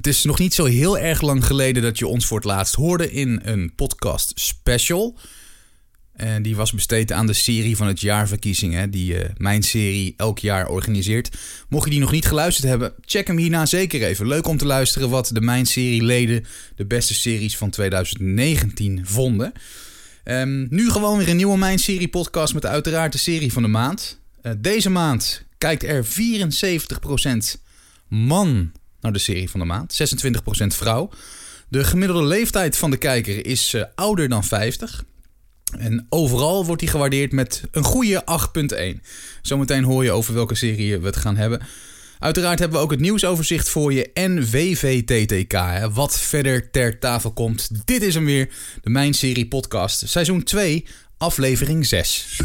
Het is nog niet zo heel erg lang geleden dat je ons voor het laatst hoorde in een podcast special. En die was besteed aan de serie van het jaarverkiezingen, die uh, mijn serie elk jaar organiseert. Mocht je die nog niet geluisterd hebben, check hem hierna zeker even. Leuk om te luisteren wat de Mijn Serie leden de beste series van 2019 vonden. Um, nu gewoon weer een nieuwe Mijn Serie podcast met uiteraard de serie van de maand. Uh, deze maand kijkt er 74% man naar de serie van de maand, 26% vrouw. De gemiddelde leeftijd van de kijker is uh, ouder dan 50. En overal wordt hij gewaardeerd met een goede 8.1. Zometeen hoor je over welke serie we het gaan hebben. Uiteraard hebben we ook het nieuwsoverzicht voor je en WVTTK. Wat verder ter tafel komt. Dit is hem weer, de Mijn Serie Podcast. Seizoen 2, aflevering 6.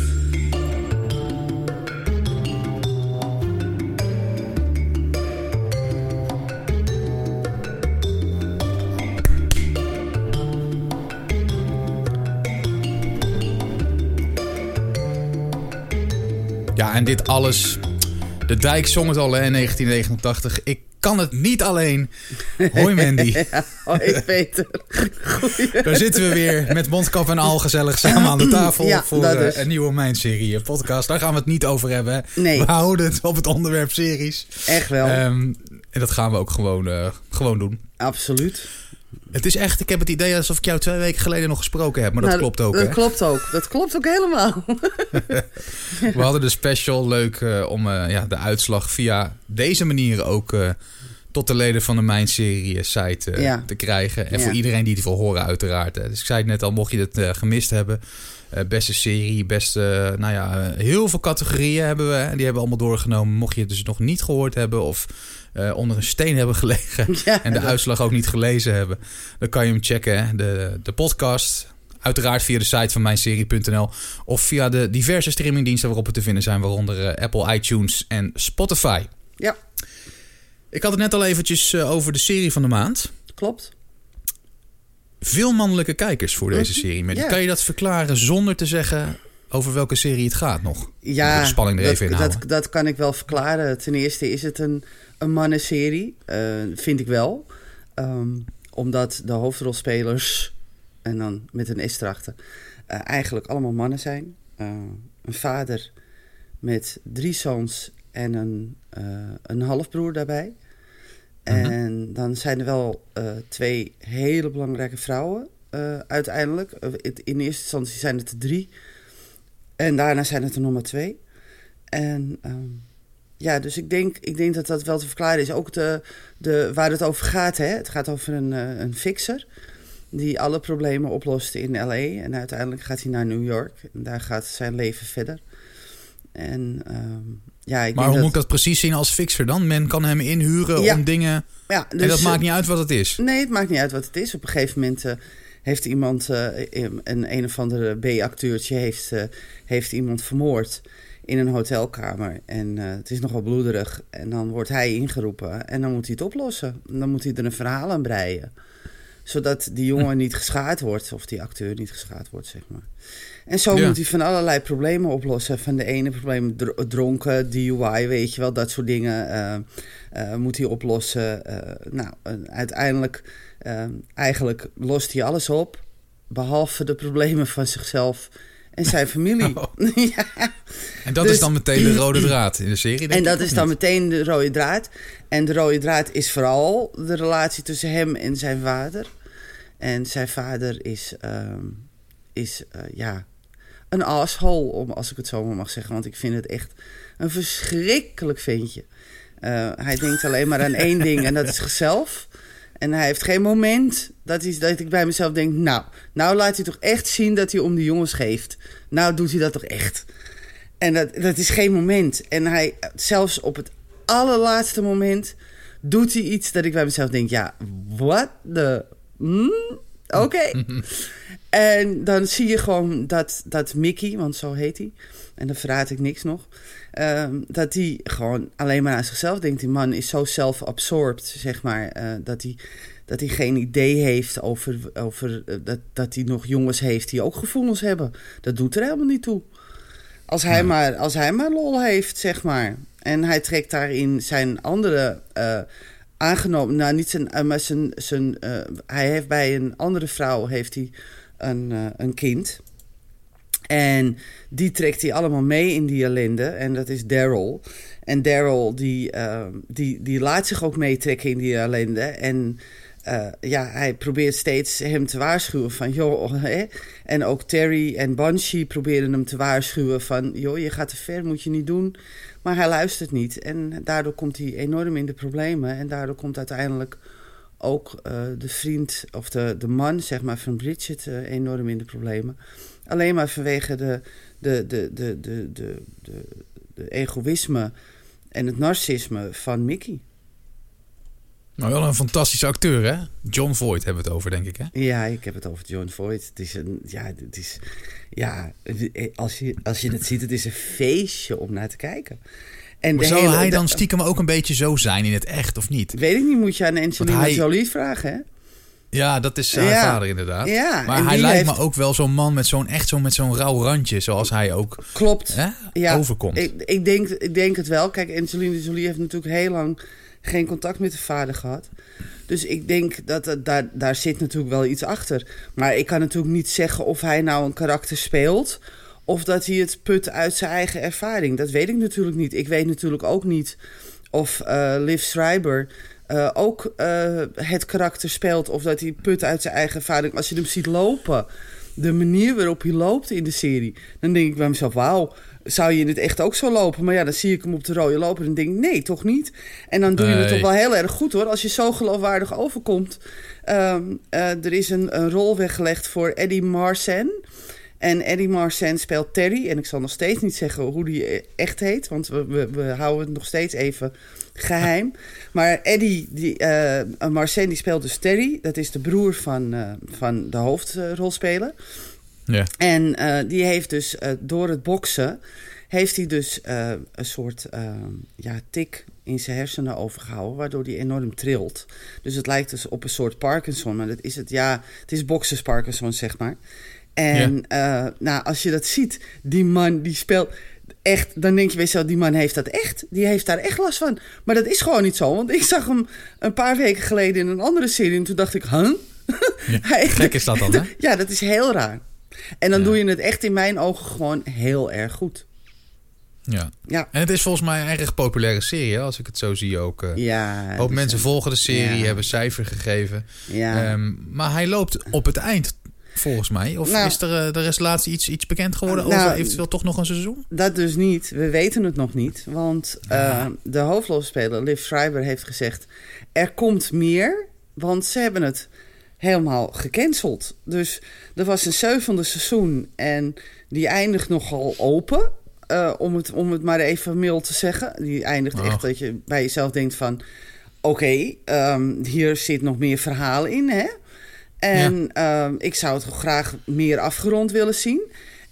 Ja, en dit alles. De dijk zong het al in 1989. Ik kan het niet alleen. Hoi Mandy. hoi Peter. Goeie. Daar zitten we weer met mondkap en al gezellig samen aan de tafel ja, voor uh, een nieuwe Mijn-serie podcast. Daar gaan we het niet over hebben. Nee. We houden het op het onderwerp series. Echt wel. Um, en dat gaan we ook gewoon, uh, gewoon doen. Absoluut. Het is echt, ik heb het idee alsof ik jou twee weken geleden nog gesproken heb. Maar dat nou, klopt ook. Dat hè? klopt ook. Dat klopt ook helemaal. We hadden de special leuk uh, om uh, ja, de uitslag via deze manier ook uh, tot de leden van de Mijn Serie site ja. te krijgen. En ja. voor iedereen die het wil horen, uiteraard. Dus ik zei het net al, mocht je het gemist hebben. beste serie, beste, nou ja, heel veel categorieën hebben we. Die hebben we allemaal doorgenomen. Mocht je het dus nog niet gehoord hebben of uh, onder een steen hebben gelegen ja, en de dat... uitslag ook niet gelezen hebben, dan kan je hem checken. De, de podcast. Uiteraard via de site van mijnserie.nl of via de diverse streamingdiensten waarop we te vinden zijn, waaronder uh, Apple, iTunes en Spotify. Ja. Ik had het net al eventjes uh, over de serie van de maand. Klopt. Veel mannelijke kijkers voor deze serie. Maar ja. Kan je dat verklaren zonder te zeggen over welke serie het gaat nog? Ja, de spanning er dat, even in dat, dat kan ik wel verklaren. Ten eerste is het een een mannenserie, uh, vind ik wel. Um, omdat de hoofdrolspelers, en dan met een S erachter, uh, eigenlijk allemaal mannen zijn. Uh, een vader met drie zoons en een, een halfbroer daarbij. -huh. En dan zijn er wel twee hele belangrijke vrouwen uiteindelijk. in eerste instantie zijn het er drie. En daarna zijn het er nog maar twee. En... Um, ja, dus ik denk, ik denk dat dat wel te verklaren is. Ook de, de, waar het over gaat, hè? het gaat over een, uh, een fixer die alle problemen oplost in LA. En uiteindelijk gaat hij naar New York en daar gaat zijn leven verder. En, um, ja, ik maar hoe dat... moet ik dat precies zien als fixer dan? Men kan hem inhuren ja. om dingen... Ja, dus, en dat maakt niet uit wat het is? Nee, het maakt niet uit wat het is. Op een gegeven moment... Uh, heeft iemand, uh, een een of andere B-acteurtje, heeft, uh, heeft iemand vermoord in een hotelkamer. En uh, het is nogal bloederig. En dan wordt hij ingeroepen en dan moet hij het oplossen. En dan moet hij er een verhaal aan breien. Zodat die jongen niet geschaad wordt, of die acteur niet geschaad wordt, zeg maar. En zo ja. moet hij van allerlei problemen oplossen. Van de ene probleem dronken, DUI, weet je wel, dat soort dingen uh, uh, moet hij oplossen. nou, uiteindelijk, eigenlijk lost hij alles op. Behalve de problemen van zichzelf en zijn familie. Oh. ja. En dat dus, is dan meteen de rode draad in de serie? En dat is dan meteen de rode draad. En de rode draad is vooral de relatie tussen hem en zijn vader. En zijn vader is, um, is uh, ja, een asshole, om, als ik het zo maar mag zeggen. Want ik vind het echt een verschrikkelijk ventje. Uh, hij denkt alleen maar aan één ding en dat is zichzelf. En hij heeft geen moment dat, hij, dat ik bij mezelf denk... nou, nou laat hij toch echt zien dat hij om de jongens geeft. Nou doet hij dat toch echt. En dat, dat is geen moment. En hij, zelfs op het allerlaatste moment... doet hij iets dat ik bij mezelf denk... ja, wat de... Mm, Oké. Okay. en dan zie je gewoon dat, dat Mickey, want zo heet hij... en dan verraad ik niks nog... Uh, dat hij gewoon alleen maar aan zichzelf denkt. Die man is zo self-absorbed, zeg maar. Uh, dat hij dat hij geen idee heeft over, over uh, dat, dat hij nog jongens heeft die ook gevoelens hebben. Dat doet er helemaal niet toe. Als hij, ja. maar, als hij maar lol heeft, zeg maar. En hij trekt daarin zijn andere aangenomen. Nou, niet zijn, eh, maar zijn, zijn, eh, hij heeft bij een andere vrouw heeft hij een, eh, een kind. En die trekt hij allemaal mee in die ellende. En dat is Daryl. En Daryl die, die, die laat zich ook meetrekken in die ellende. En ja, hij probeert steeds hem te waarschuwen van... joh, hè? En ook Terry en Banshee proberen hem te waarschuwen van... joh, je gaat te ver, moet je niet doen. Maar hij luistert niet. En daardoor komt hij enorm in de problemen. En daardoor komt uiteindelijk ook eh, de vriend of de, de man zeg maar, van Bridget eh, enorm in de problemen. Alleen maar vanwege de, de, de, de, de, de, de, de egoïsme en het narcisme van Mickey. Maar wel een fantastische acteur, hè? John Voight hebben we het over, denk ik, hè? Ja, ik heb het over John Voight. Het is een, ja, het is, ja, als je, als je het ziet, het is een feestje om naar te kijken. En Maar zou hele- hij dan stiekem ook een beetje zo zijn in het echt, of niet? Weet ik niet, moet je aan Angelina hij- Jolie vragen, hè? Ja, dat is zijn Ja. vader inderdaad. Ja, maar hij lijkt heeft- me ook wel zo'n man met zo'n echt zo met zo'n rauw randje, zoals hij ook Klopt. hè, Ja, overkomt. Ik, ik, denk, ik denk het wel. Kijk, Angelina Jolie heeft natuurlijk heel lang geen contact met de vader gehad. Dus ik denk dat het, daar, daar zit natuurlijk wel iets achter. Maar ik kan natuurlijk niet zeggen of hij nou een karakter speelt... of dat hij het put uit zijn eigen ervaring. Dat weet ik natuurlijk niet. Ik weet natuurlijk ook niet of eh Liv Schreiber... eh, ook eh, het karakter speelt of dat hij put uit zijn eigen ervaring. Als je hem ziet lopen, de manier waarop hij loopt in de serie, dan denk ik bij mezelf: wauw, zou je in het echt ook zo lopen? Maar ja, dan zie ik hem op de rode lopen en denk ik: nee, toch niet. En dan doe je het toch wel heel erg goed hoor, als je zo geloofwaardig overkomt. Ehm, eh, er is een, een rol weggelegd voor Eddie Marsan. En Eddie Marsan speelt Terry. En ik zal nog steeds niet zeggen hoe die eh, echt heet. Want we, we, we houden het nog steeds even geheim. Maar Eddie die, Marsan die speelt dus Terry. Dat is de broer van, van de hoofdrolspeler. Ja. En eh, die heeft dus eh, door het boksen... heeft hij dus eh, een soort ja, tik in zijn hersenen overgehouden... waardoor hij enorm trilt. Dus het lijkt dus op een soort Parkinson. Maar dat is het, ja, het is boksers Parkinson, zeg maar. En nou, als je dat ziet, die man die speelt echt... dan denk je bij jezelf, die man heeft dat echt. Die heeft daar echt last van. Maar dat is gewoon niet zo. Want ik zag hem een paar weken geleden in een andere serie... en toen dacht ik, huh? Ja, Gek is dat dan, hè? ja, dat is heel raar. En dan Ja. doe je het echt in mijn ogen gewoon heel erg goed. Ja. Ja. En het is volgens mij een erg populaire serie, als ik het zo zie ook. eh. Ja. Hoop mensen eh, volgen de serie, ja. hebben cijfer gegeven. Ja. Ehm, maar hij loopt op het eind, volgens mij. Of Nou. is er, eh, er is laatst iets, iets bekend geworden Nou, over eventueel toch nog een seizoen? Dat dus niet. We weten het nog niet. Want eh, de hoofdrolspeler, Liv Schreiber, heeft gezegd... er komt meer, want ze hebben het helemaal gecanceld. Dus er was een zevende seizoen en die eindigt nogal open... eh, om, het, om het maar even mild te zeggen. Die eindigt Oh. echt dat je bij jezelf denkt van... oké, ehm, hier zit nog meer verhaal in, hè? En ehm, ik zou het graag meer afgerond willen zien.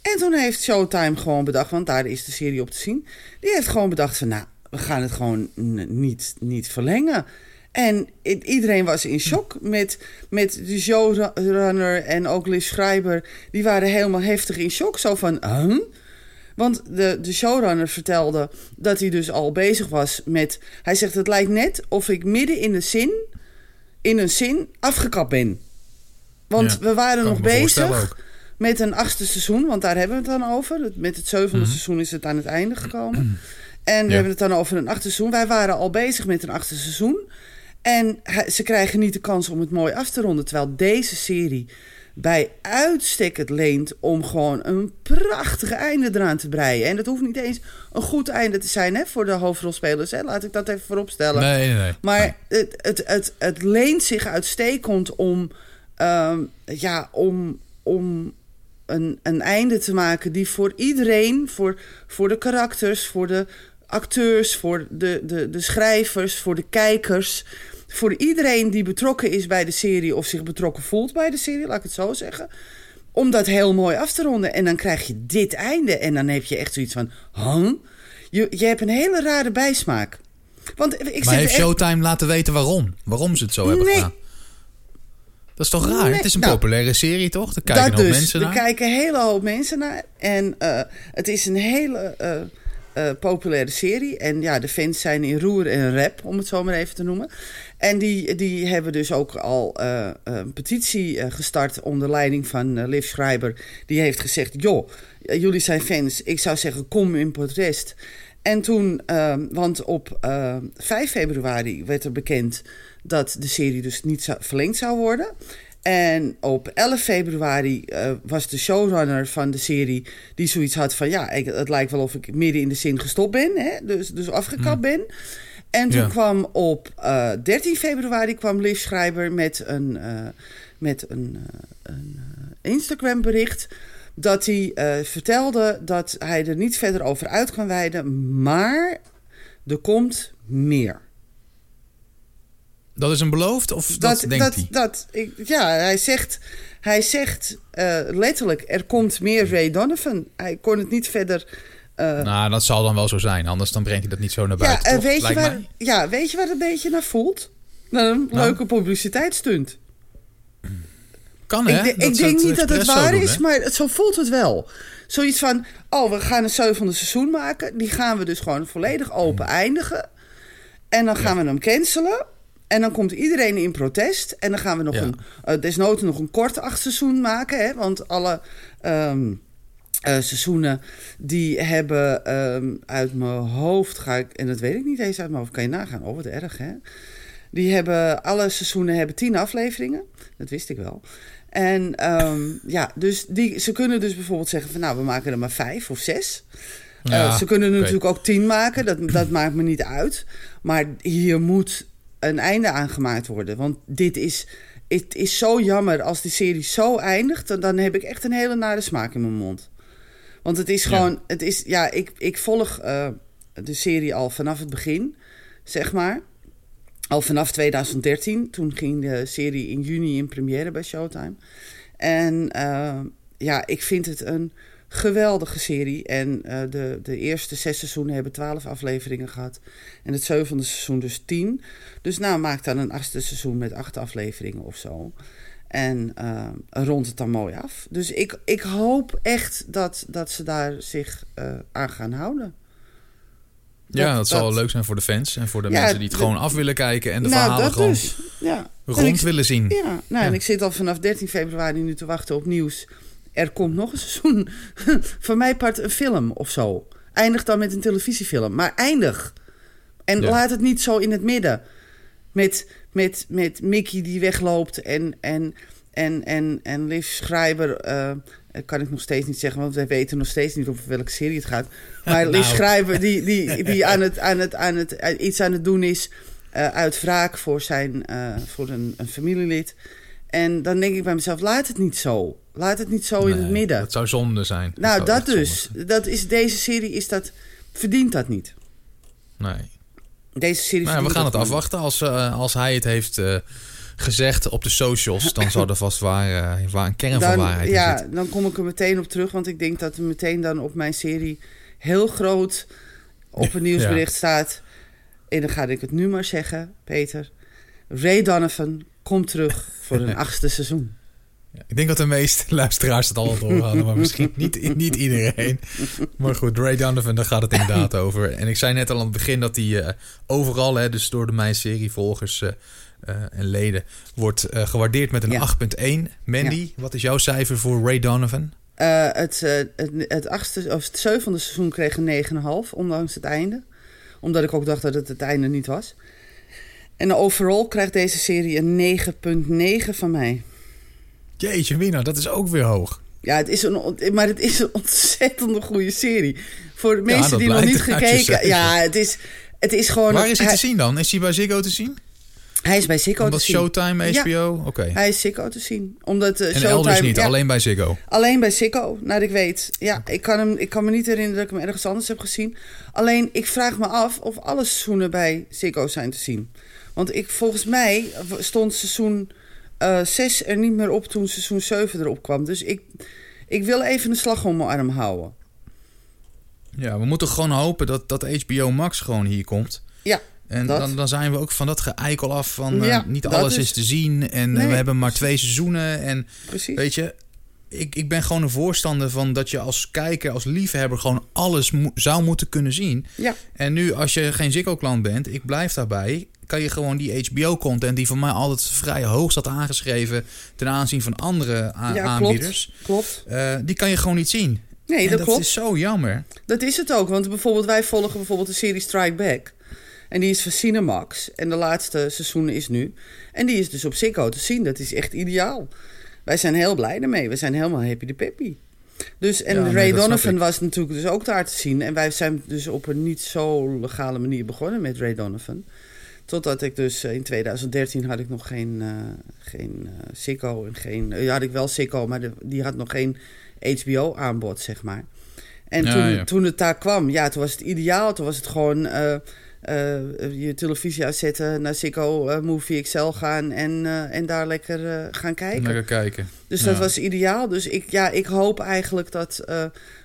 En toen heeft Showtime gewoon bedacht, want daar is de serie op te zien. Die heeft gewoon bedacht van, nou, we gaan het gewoon niet, niet verlengen. En iedereen was in shock met, met de showrunner en ook Liv Schreiber. Die waren helemaal heftig in shock. Zo van, huh? Want de, de showrunner vertelde dat hij dus al bezig was met... Hij zegt, het lijkt net of ik midden in de zin, in een zin afgekapt ben. Want Ja, we waren nog bezig met een achtste seizoen, want daar hebben we het dan over. Met het zevende Mhm. seizoen is het aan het einde gekomen. En we Ja. hebben het dan over een achtste seizoen. Wij waren al bezig met een achtste seizoen. En ze krijgen niet de kans om het mooi af te ronden. Terwijl deze serie bij uitstek het leent om gewoon een prachtige einde eraan te breien. En dat hoeft niet eens een goed einde te zijn hè, voor de hoofdrolspelers. Hè. Laat ik dat even vooropstellen. Nee, nee, nee. Maar het, het, het, het leent zich uitstekend om, ehm, ja, om, om een, een einde te maken die voor iedereen, voor, voor de karakters, voor de acteurs, voor de, de, de schrijvers, voor de kijkers, voor iedereen die betrokken is bij de serie of zich betrokken voelt bij de serie, laat ik het zo zeggen. Om dat heel mooi af te ronden. En dan krijg je dit einde. En dan heb je echt zoiets van. Huh? Je, je hebt een hele rare bijsmaak. Want ik maar heeft echt- Showtime laten weten waarom? Waarom ze het zo hebben Nee. gedaan? Dat is toch raar? Nee, Het is een nou, populaire serie, toch? Daar kijken nog dus. mensen er naar. kijken een hele hoop mensen naar. En eh, het is een hele eh, eh, populaire serie. En ja, de fans zijn in roer en rap, om het zo maar even te noemen. En die, die hebben dus ook al uh, een petitie uh, gestart onder leiding van uh, Liv Schreiber. Die heeft gezegd, joh, jullie zijn fans. Ik zou zeggen, kom in protest. En toen, want op 5 februari werd er bekend dat de serie dus niet verlengd zou worden. En op 11 februari uh, was de showrunner van de serie die zoiets had van... ja, ik, het lijkt wel of ik midden in de zin gestopt ben, hè? Dus, dus afgekapt mm. ben. En toen ja. kwam op uh, 13 februari kwam Liv met een, uh, met een, een Instagram bericht... dat hij vertelde dat hij er niet verder over uit kan wijden... maar er komt meer. Dat is een beloofd of dat, dat denkt dat, hij? Dat, ik, ja, hij zegt, hij zegt uh, letterlijk, er komt meer Ray Donovan. Hij kon het niet verder... Uh, nou, dat zal dan wel zo zijn. Anders dan brengt hij dat niet zo naar buiten, ja, uh, weet je waar, Ja, weet je waar het een beetje naar voelt? Nou, een nou. leuke publiciteitsstunt. Kan, hè? Ik, ik denk niet dat het waar doen, is, maar zo voelt het wel. Zoiets van, oh, we gaan een zevende seizoen maken. Die gaan we dus gewoon volledig open eindigen. En dan gaan ja. we hem cancelen. En dan komt iedereen in protest. En dan gaan we nog ja. een, uh, desnoods nog een kort achtseizoen maken. Hè? Want alle um, uh, seizoenen die hebben um, uit mijn hoofd... Ga ik, en dat weet ik niet eens uit mijn hoofd. Kan je nagaan. Oh, wat erg, hè? Die hebben, alle seizoenen hebben tien afleveringen. Dat wist ik wel. En um, ja, dus die, ze kunnen dus bijvoorbeeld zeggen van... nou, we maken er maar vijf of zes. Ja, uh, ze kunnen okay. natuurlijk ook tien maken. Dat, dat maakt me niet uit. Maar hier moet een einde aangemaakt worden. Want dit is, het is zo jammer als die serie zo eindigt. Dan, dan heb ik echt een hele nare smaak in mijn mond. Want het is gewoon, ja. het is, ja, ik, ik volg uh, de serie al vanaf het begin, zeg maar. Al vanaf 2013. Toen ging de serie in juni in première bij Showtime. En uh, ja, ik vind het een geweldige serie. En uh, de, de eerste zes seizoenen hebben twaalf afleveringen gehad. En het zevende seizoen dus tien. Dus nou, maak dan een achtste seizoen met acht afleveringen of zo. En uh, rond het dan mooi af. Dus ik, ik hoop echt dat, dat ze daar zich uh, aan gaan houden. Ja, dat, dat zal leuk zijn voor de fans en voor de ja, mensen die het gewoon af willen kijken en de nou, verhalen gewoon dus. ja. rond ik, willen zien. Ja, nou, ja. en ik zit al vanaf 13 februari nu te wachten op nieuws er komt nog een seizoen. Voor mij part een film of zo. Eindig dan met een televisiefilm. Maar eindig. En ja. laat het niet zo in het midden. Met, met, met Mickey die wegloopt en, en, en, en, en Liv Schreiber... Uh, kan ik nog steeds niet zeggen, want wij weten nog steeds niet over welke serie het gaat. Maar Liv nou. Schreiber die, die, die aan het, aan het, aan het, iets aan het doen is... Uh, uit wraak voor, zijn, uh, voor een, een familielid. En dan denk ik bij mezelf, laat het niet zo. Laat het niet zo nee, in het midden. Dat zou zonde zijn. Nou, dat, dat dus. Dat is, deze serie is dat, verdient dat niet. Nee. Deze serie nou, We gaan het afwachten. Als, uh, als hij het heeft uh, gezegd op de socials... dan zou er vast waar, uh, waar een kern dan, van waarheid ja, zitten. dan kom ik er meteen op terug. Want ik denk dat er meteen dan op mijn serie... heel groot op een nieuwsbericht ja. staat... en dan ga ik het nu maar zeggen, Peter... Ray Donovan komt terug voor een achtste seizoen. Ik denk dat de meeste luisteraars het al door hadden, maar misschien niet, niet iedereen. Maar goed, Ray Donovan, daar gaat het inderdaad over. En ik zei net al aan het begin dat hij uh, overal, hè, dus door de mijn serie volgers uh, uh, en leden, wordt gewaardeerd met een ja. 8.1. Mandy, ja. wat is jouw cijfer voor Ray Donovan? het, het, het, achtste, of het zevende seizoen kreeg een 9,5, ondanks het einde. Omdat ik ook dacht dat het het einde niet was. En overal krijgt deze serie een 9,9 van mij. Jeetje, Mina, dat is ook weer hoog. Ja, het is een, maar het is een ontzettende goede serie. Voor de mensen ja, die nog niet gekeken Ja, het is, het is gewoon... Waar is hij te zien dan? Is hij bij Ziggo te zien? Hij is bij Ziggo Omdat te zien. Showtime, HBO? Ja, Oké. Okay. Hij is Ziggo te zien. Omdat, uh, en Showtime, elders niet, ja, alleen bij Ziggo? Alleen bij Ziggo, naar ik weet. Ja, okay. ik, kan hem, ik kan me niet herinneren dat ik hem ergens anders heb gezien. Alleen, ik vraag me af of alle seizoenen bij Ziggo zijn te zien. Want ik, volgens mij stond seizoen 6 uh, er niet meer op toen seizoen 7 erop kwam. Dus ik, ik wil even een slag om mijn arm houden. Ja, we moeten gewoon hopen dat, dat HBO Max gewoon hier komt. Ja. En dan, dan zijn we ook van dat geëikel af van uh, ja, niet alles is... is... te zien. En nee. we hebben maar twee seizoenen. En Precies. weet je, ik, ik ben gewoon een voorstander van dat je als kijker, als liefhebber, gewoon alles mo- zou moeten kunnen zien. Ja. En nu, als je geen Ziggo-klant bent, ik blijf daarbij, kan je gewoon die HBO-content, die voor mij altijd vrij hoog staat aangeschreven ten aanzien van andere Ja, aanbieders, Klopt. eh, die kan je gewoon niet zien. Nee, en dat, dat klopt. is zo jammer. Dat is het ook. Want bijvoorbeeld wij volgen bijvoorbeeld de serie Strike Back. En die is van Cinemax. En de laatste seizoen is nu. En die is dus op Ziggo te zien. Dat is echt ideaal. Wij zijn heel blij ermee. We zijn helemaal happy de peppy. Dus, en Ja, Ray Donovan was natuurlijk dus ook daar te zien. En wij zijn dus op een niet zo legale manier begonnen met Ray Donovan. Totdat ik dus eh, in 2013 had ik nog geen, eh geen eh Ziggo en geen... ja, had ik wel Ziggo, maar de- die had nog geen HBO-aanbod, zeg maar. En Ja, toen, ja. toen het daar kwam, ja, toen was het ideaal. Toen was het gewoon je televisie uitzetten, naar Ziggo eh, Movie XL gaan en, eh, en daar lekker eh, gaan kijken. Lekker kijken. Dus Ja. dat was ideaal. Dus ik, ja, ik hoop eigenlijk dat. eh,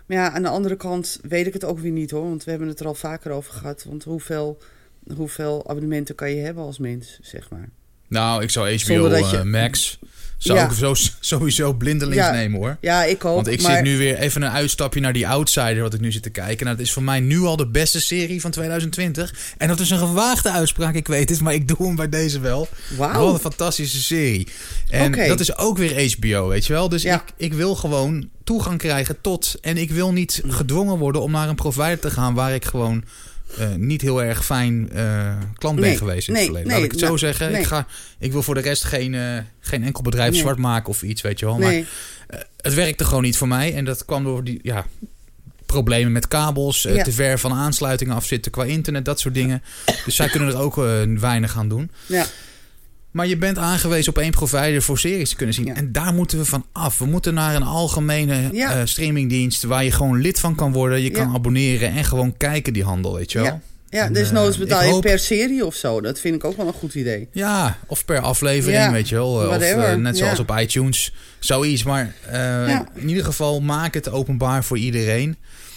maar ja, aan de andere kant weet ik het ook weer niet hoor. Want we hebben het er al vaker over gehad. Want hoeveel, hoeveel abonnementen kan je hebben als mens, zeg maar? Nou, ik zou HBO je- eh, Max zou Ja. ik zo, sowieso blindelings Ja. nemen hoor. Ja, ik ook. Want ik maar, zit nu weer even een uitstapje naar die Outsider, wat ik nu zit te kijken. Nou, dat is voor mij nu al de beste serie van 2020. En dat is een gewaagde uitspraak, ik weet het, maar ik doe hem bij deze wel. Wauw. Wat een fantastische serie. En dat is ook weer HBO, weet je wel. Dus Ja. ik, ik wil gewoon toegang krijgen tot... En ik wil niet gedwongen worden om naar een provider te gaan... waar ik gewoon eh, niet heel erg fijn eh, klant ben geweest in nee, het verleden. nee, Laat ik het zo nou, zeggen. Ik, ga, ik wil voor de rest geen, eh, geen enkel bedrijf zwart maken of iets, weet je wel. Maar het werkte gewoon niet voor mij. En dat kwam door die ja, problemen met kabels, Ja. te ver van aansluitingen afzitten qua internet, dat soort dingen. Dus zij kunnen er ook weinig aan doen. ja, Maar je bent aangewezen op één provider voor series te kunnen zien. Ja. En daar moeten we van af. We moeten naar een algemene Ja. eh, streamingdienst waar je gewoon lid van kan worden. Je kan Ja. abonneren en gewoon kijken die handel, weet je wel. Ja. ja dus eh, noods betaal ik je hoop- per serie of zo. Dat vind ik ook wel een goed idee. Ja, of per aflevering, Ja, weet je wel. Of eh, net zoals ja. op iTunes. Zoiets. Maar Ja. in ieder geval maak het openbaar voor iedereen.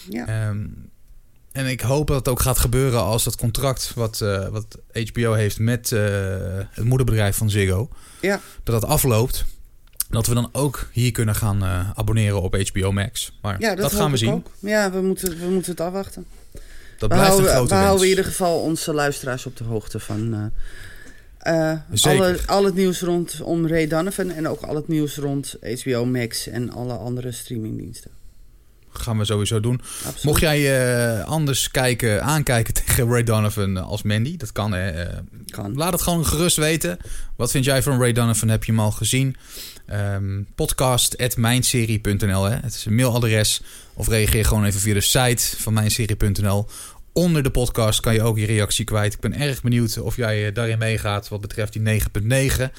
Ja, Ehm, en ik hoop dat het ook gaat gebeuren als dat contract wat, eh, wat HBO heeft met eh, het moederbedrijf van Ziggo, ja. dat dat afloopt. Dat we dan ook hier kunnen gaan eh, abonneren op HBO Max. Maar ja dat, dat, gaan we zien. ook. Ja, we moeten, we moeten het afwachten. Dat we blijft houden, een grote we wens. houden in ieder geval onze luisteraars op de hoogte van alle, al het nieuws rondom Ray Donovan en ook al het nieuws rond HBO Max en alle andere streamingdiensten. Gaan we sowieso doen. Absoluut. Mocht jij eh, anders kijken, aankijken tegen Ray Donovan eh, als Mandy, dat kan. Hè, eh, kan. Laat het gewoon gerust weten. Wat vind jij van Ray Donovan? Heb je hem al gezien? Ehm podcast.mijnserie.nl hè? Het is een mailadres. Of reageer gewoon even via de site van mijnserie.nl. Onder de podcast kan je ook je reactie kwijt. Ik ben erg benieuwd of jij daarin meegaat wat betreft die 9.9.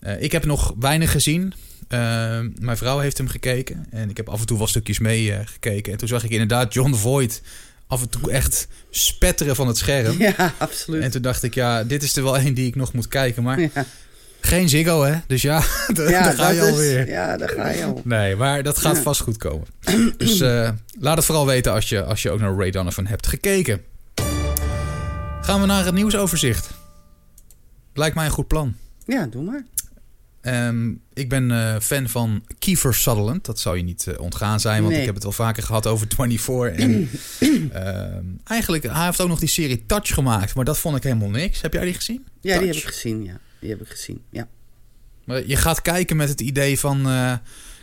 Eh, ik heb nog weinig gezien. Ehm, mijn vrouw heeft hem gekeken. En ik heb af en toe wel stukjes mee eh, gekeken. En toen zag ik inderdaad John Voight af en toe echt spetteren van het scherm. Ja, absoluut. En toen dacht ik, ja, dit is er wel één die ik nog moet kijken. Maar ja, geen Ziggo, hè? Dus ja, daar ja, daar ga je alweer. Ja, daar ga je al. Nee, maar dat gaat Ja. vast goed komen. Dus eh, laat het vooral weten als je, als je ook naar Ray Donovan hebt gekeken. Gaan we naar het nieuwsoverzicht. Lijkt mij een goed plan. Ja, doe maar. Ehm, ik ben eh, fan van Kiefer Sutherland. Dat zou je niet eh, ontgaan zijn, want Nee. ik heb het wel vaker gehad over 24. En, ehm, eigenlijk, hij heeft ook nog die serie Touch gemaakt, maar dat vond ik helemaal niks. Heb jij die gezien? Ja, die heb ik gezien, ja. Die heb ik gezien, ja. Maar je gaat kijken met het idee van... eh,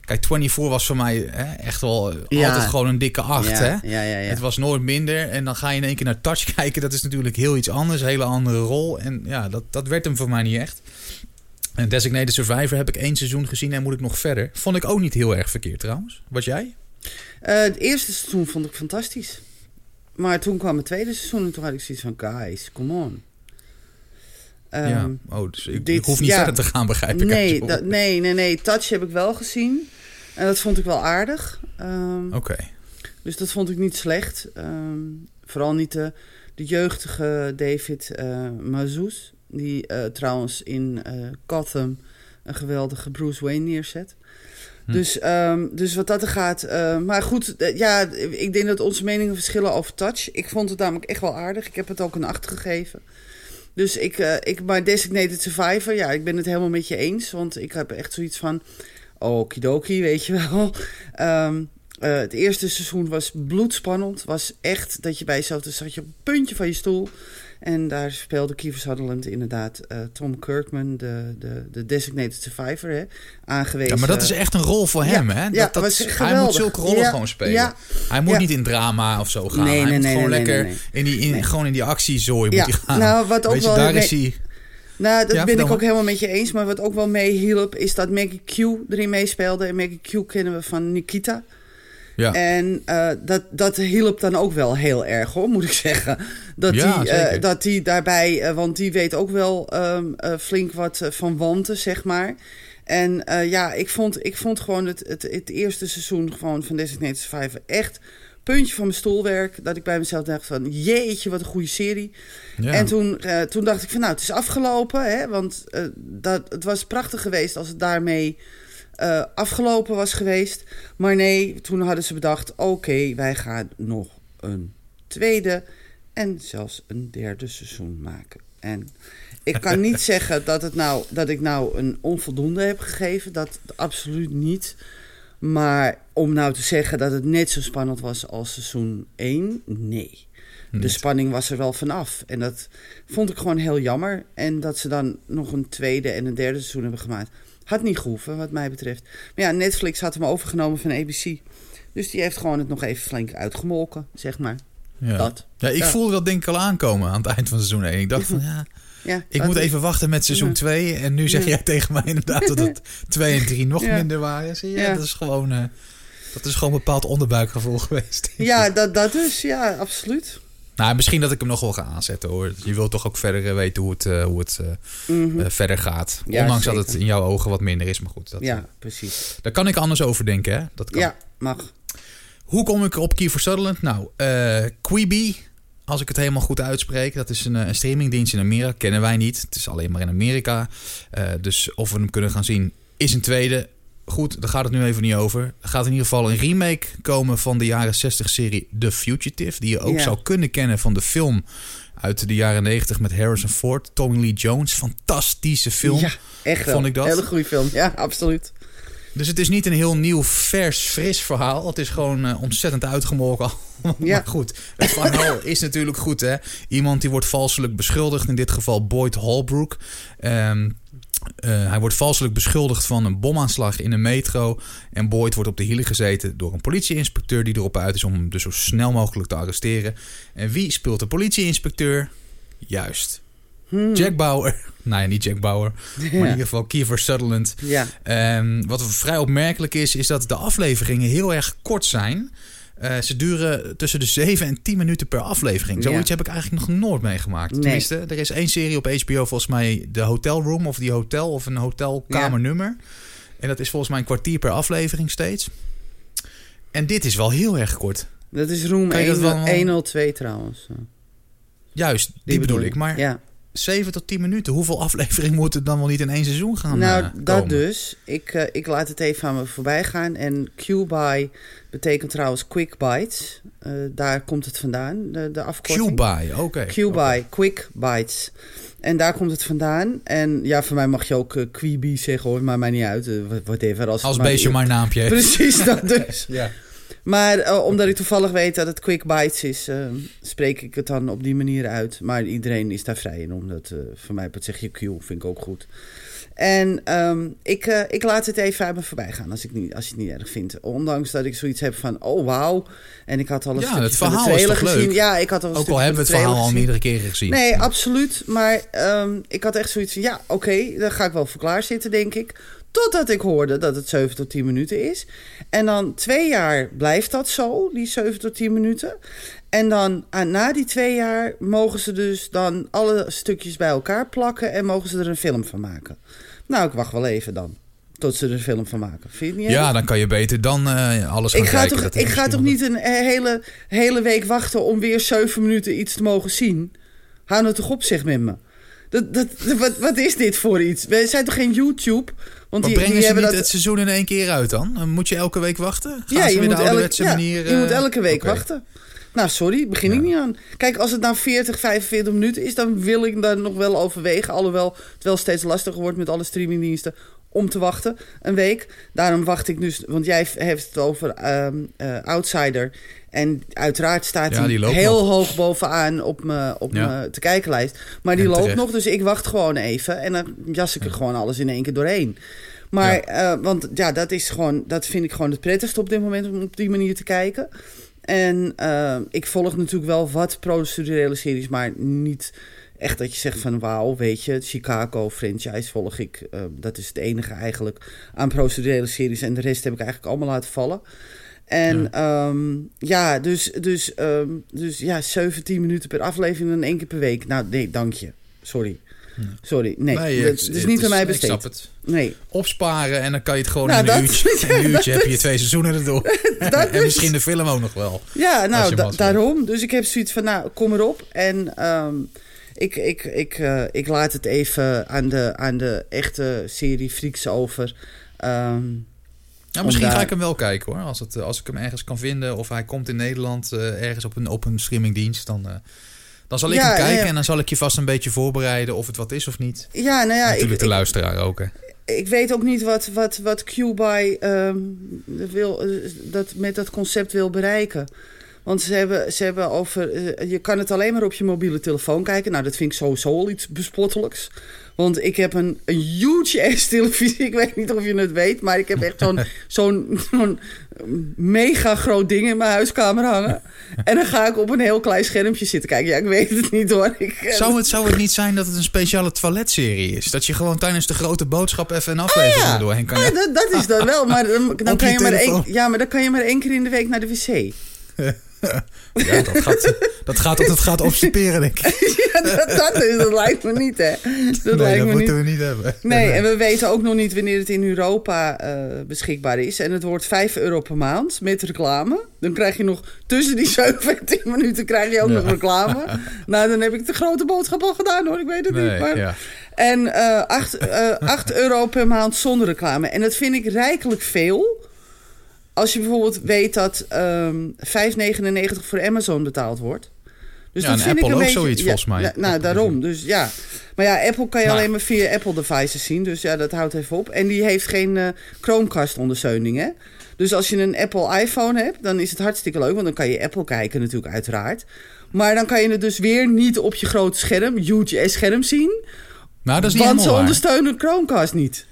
kijk, 24 was voor mij hè, echt wel eh, Ja. altijd gewoon een dikke acht, ja, hè? Ja, ja, ja. Het was nooit minder. En dan ga je in één keer naar Touch kijken. Dat is natuurlijk heel iets anders. Een hele andere rol. En ja, dat, dat werd hem voor mij niet echt. En Designated Survivor heb ik één seizoen gezien en moet ik nog verder. Vond ik ook niet heel erg verkeerd trouwens. Wat jij? Eh, het eerste seizoen vond ik fantastisch. Maar toen kwam het tweede seizoen en toen had ik zoiets van... Guys, come on. Ehm, ja. Oh, dus ik, dit- ik hoef niet ja. verder te gaan, begrijp ik. nee, nee, nee, nee. Touch heb ik wel gezien. En dat vond ik wel aardig. Ehm, Oké. Dus dat vond ik niet slecht. Ehm, vooral niet de, de jeugdige David eh Mazouz. Die eh, trouwens in eh, Gotham een geweldige Bruce Wayne neerzet. Hm. Dus, ehm, dus wat dat er gaat. eh, maar goed, ja, ik denk dat onze meningen verschillen over Touch. Ik vond het namelijk echt wel aardig. Ik heb het ook een 8 gegeven. Dus ik, ik, maar Designated Survivor, ja, ik ben het helemaal met je eens. Want ik heb echt zoiets van. okidoki, weet je wel. Ehm, eh, het eerste seizoen was bloedspannend. Was echt dat je bij jezelf... Dus zat je op het puntje van je stoel. En daar speelde Kiefer Sutherland inderdaad uh, Tom Kirkman, de, de, de designated survivor, hè, aangewezen. Ja, maar dat is echt een rol voor hem, hè? Dat, ja, dat, was hij moet zulke rollen Ja, gewoon spelen. hij moet niet in drama of zo gaan. Nee, hij nee, moet nee, gewoon lekker. In die, in, gewoon in die actiezooi moet hij gaan. nou, wat ook je, wel- daar is hij... Nou, dat Ja, ben ik ook helemaal met je eens. Maar wat ook wel meehielp, is dat Maggie Q erin meespeelde. En Maggie Q kennen we van Nikita. Ja. En eh, dat, dat hielp dan ook wel heel erg, hoor, moet ik zeggen. Dat Ja, die, eh, dat die daarbij, eh, want die weet ook wel ehm, eh, flink wat van wanten, zeg maar. En ja, ik vond, ik vond gewoon het, het, het eerste seizoen gewoon van Designated Survivor echt puntje van mijn stoelwerk. Dat ik bij mezelf dacht van, jeetje, wat een goede serie. ja. En toen, toen dacht ik van, nou, het is afgelopen. Hè, want dat, het was prachtig geweest als het daarmee eh, afgelopen was geweest. Maar nee, toen hadden ze bedacht, oké, wij gaan nog een tweede en zelfs een derde seizoen maken. En ik kan niet zeggen dat, het nou, dat ik nou een onvoldoende heb gegeven. Dat absoluut niet. Maar om nou te zeggen dat het net zo spannend was als seizoen 1, nee. De spanning was er wel vanaf. En dat vond ik gewoon heel jammer. En dat ze dan nog een tweede en een derde seizoen hebben gemaakt. Had niet gehoeven, wat mij betreft. Maar ja, Netflix had hem overgenomen van ABC. Dus die heeft gewoon het nog even flink uitgemolken, zeg maar. ja. dat. Ja, ik Ja. voelde dat denk ik al aankomen aan het eind van seizoen 1. Ik dacht van, ja, Ja, ik moet is- even wachten met seizoen Ja. 2. En nu zeg jij tegen mij inderdaad dat het 2 en 3 nog minder waren. Zie je, Ja. dat is gewoon... eh, dat is gewoon een bepaald onderbuikgevoel geweest. Ja, dat, dat dus. Ja, absoluut. Nou, misschien dat ik hem nog wel ga aanzetten hoor. Je wilt toch ook verder eh, weten hoe het, eh, hoe het eh, Mhm. verder gaat. Ja, Ondanks dat het in jouw ogen wat minder is. Maar goed, dat, ja, precies. daar kan ik anders over denken. Hè? Dat kan. Ja, mag. Hoe kom ik op Kiefer Sutherland? Nou, eh Quibi, als ik het helemaal goed uitspreek. Dat is een, een streamingdienst in Amerika. Kennen wij niet. Het is alleen maar in Amerika. Dus of we hem kunnen gaan zien, is een tweede. Goed, daar gaat het nu even niet over. Er gaat in ieder geval een remake komen van de jaren 60 serie The Fugitive. Die je ook Ja. zou kunnen kennen van de film uit de jaren 90 met Harrison Ford. Tommy Lee Jones. Fantastische film. Ja, echt wel. Vond ik dat? Hele goede film. Ja, absoluut. Dus het is niet een heel nieuw, vers, fris verhaal. Het is gewoon eh, ontzettend uitgemolken. Ja. maar goed, het verhaal is natuurlijk goed, hè. Iemand die wordt valselijk beschuldigd. In dit geval Boyd Holbrook. Ehm, eh, hij wordt valselijk beschuldigd van een bomaanslag in een metro. En Boyd wordt op de hielen gezeten door een politieinspecteur... die erop uit is om hem dus zo snel mogelijk te arresteren. En wie speelt de politieinspecteur? Juist. Hmm. Jack Bauer. Nou ja, niet Jack Bauer. Maar in ieder geval Kiefer Sutherland. Ja, Ehm, wat vrij opmerkelijk is, is dat de afleveringen heel erg kort zijn. Eh, ze duren tussen de 7 en 10 minuten per aflevering. Zoiets Ja. heb ik eigenlijk nog nooit meegemaakt. Nee. Tenminste, er is één serie op HBO, volgens mij de Hotel Room of die hotel of een hotelkamernummer. En dat is volgens mij een kwartier per aflevering steeds. En dit is wel heel erg kort. dat is Room Kan je dat 1- wel- 102 trouwens. Juist, die, bedoel ik. Maar Ja. 7 tot 10 minuten, hoeveel afleveringen moeten dan wel niet in één seizoen gaan Nou, eh, dat dus. Ik, eh, ik laat het even aan me voorbij gaan. En Q-Buy betekent trouwens Quick Bites. Eh, daar komt het vandaan, de, de afkorting. Q-Buy, oké. Q-Buy, Quick Bites. En daar komt het vandaan. En ja, voor mij mag je ook Quibi zeggen hoor, maar mij niet uit. Eh, whatever. Als, Als het beestje maar naampje heeft. Precies, dat dus. Ja. Maar eh, omdat ik toevallig weet dat het Quick Bites is, eh, spreek ik het dan op die manier uit. Maar iedereen is daar vrij in, omdat eh voor mij zeg je Q, vind ik ook goed. En ehm, ik, ik laat het even uit me voorbij gaan als, ik niet, als je het niet erg vindt. Ondanks dat ik zoiets heb van, oh wauw. En ik had al een Ja, stukje het van de verhaal is toch gezien. leuk? Ja, ik had al een Ook stukje al hebben we van het verhaal al meerdere keren gezien. Nee, absoluut. Maar ehm, ik had echt zoiets van, ja, oké, daar ga ik wel voor klaar zitten, denk ik. Totdat ik hoorde dat het 7 tot 10 minuten is. En dan twee jaar blijft dat zo, die 7 tot 10 minuten. En dan ah, na die twee jaar mogen ze dus dan alle stukjes bij elkaar plakken en mogen ze er een film van maken. Nou, ik wacht wel even dan. Tot ze er een film van maken. Vind je het niet? Ja, dan kan je beter dan eh, alles gaan Ik ga, kijken. toch, ik ga toch niet een eh, hele, hele week wachten om weer zeven minuten iets te mogen zien? Hou nou toch op, zeg met me. Dat, dat, wat, wat is dit voor iets? We zijn toch geen YouTube? Want Maar die, brengen die ze hebben niet dat. het seizoen in één keer uit dan? Moet je elke week wachten? Gaan ja, ze je weer moet, de elk, ouderwetse ja, manier... je moet eh, elke week wachten. Nou, sorry, begin ik niet aan. Kijk, als het nou 40, 45 minuten is, dan wil ik daar nog wel overwegen. Alhoewel het wel steeds lastiger wordt met alle streamingdiensten om te wachten een week. Daarom wacht ik dus, want jij heeft het over ehm, eh, Outsider. En uiteraard staat Ja, hij heel nog. hoog bovenaan op mijn op Ja. mijn te kijkenlijst. Maar die En loopt terecht. nog, dus ik wacht gewoon even. En dan jas ik er gewoon alles in één keer doorheen. Maar, eh, want ja, dat is gewoon, dat vind ik gewoon het prettigste op dit moment om op die manier te kijken. En eh, ik volg natuurlijk wel wat procedurele series, maar niet echt dat je zegt van wauw, weet je, Chicago franchise volg ik. eh, dat is het enige eigenlijk aan procedurele series. En de rest heb ik eigenlijk allemaal laten vallen. En ja, ja dus, dus, ehm, dus ja, 17 minuten per aflevering en één keer per week. Nou, nee, dank je. Sorry. Sorry. Nee, Nee, dat is niet aan mij Ik besteed. snap het. Nee. Opsparen en dan kan je het gewoon Nou, in een dat- uurtje. In een uurtje heb je twee seizoenen erdoor. En dus. misschien de film ook nog wel. Ja, nou, da- daarom. Dus ik heb zoiets van, nou, kom erop. En ehm, ik, ik, ik, eh, ik laat het even aan de, aan de echte serie Freaks over. Ehm, Ja, misschien daar- ga ik hem wel kijken hoor. Als, het, eh, als ik hem ergens kan vinden of hij komt in Nederland eh, ergens op een, op een streamingdienst, dan, eh, dan zal ik Ja, hem kijken ja. en dan zal ik je vast een beetje voorbereiden of het wat is of niet. ja, nou ja, ik, Natuurlijk de ik, luisteraar ook. Hè. ik weet ook niet wat, wat, wat Q-Buy ehm, wil, dat, met dat concept wil bereiken. Want ze hebben, ze hebben over. je kan het alleen maar op je mobiele telefoon kijken. Nou, dat vind ik sowieso al iets bespottelijks. Want ik heb een, een huge ass televisie. Ik weet niet of je het weet, maar ik heb echt zo'n zo'n mega groot ding in mijn huiskamer hangen. En dan ga ik op een heel klein schermpje zitten kijken. Ja, ik weet het niet hoor. Ik, eh, Zou het, zou het niet zijn dat het een speciale toiletserie is? Dat je gewoon tijdens de grote boodschap even een aflevering Ah, ja. doorheen kan. Ah, dat, dat is dan wel, maar dan, kan je je maar één, ja, maar dan kan je maar één keer in de week naar de wc. Ja, dat gaat, dat gaat het gaat obstiperen, denk ik. Ja, dat, dat, is, dat lijkt me niet, hè? Dat nee, lijkt dat me moeten niet. we niet hebben. Nee, en we weten ook nog niet wanneer het in Europa eh, beschikbaar is. En het wordt 5 euro per maand met reclame. Dan krijg je nog tussen die 7 en 10 minuten krijg je ook Ja. nog reclame. Nou, dan heb ik de grote boodschap al gedaan hoor. Ik weet het niet. Maar... ja. En eh 8, euro per maand zonder reclame. En dat vind ik rijkelijk veel. Als je bijvoorbeeld weet dat ehm 5,99 voor Amazon betaald wordt. Dus Ja, dat en vind Apple ik een ook beetje, zoiets, ja, volgens mij. ja, nou, Apple daarom. Dus ja. Maar ja, Apple kan je Nou. alleen maar via Apple devices zien. Dus ja, dat houdt even op. En die heeft geen eh, Chromecast-ondersteuning, hè? Dus als je een Apple iPhone hebt, dan is het hartstikke leuk. Want dan kan je Apple kijken natuurlijk, uiteraard. Maar dan kan je het dus weer niet op je grote scherm, huge scherm zien. Nou, dat is niet Want ze ondersteunen Chromecast niet.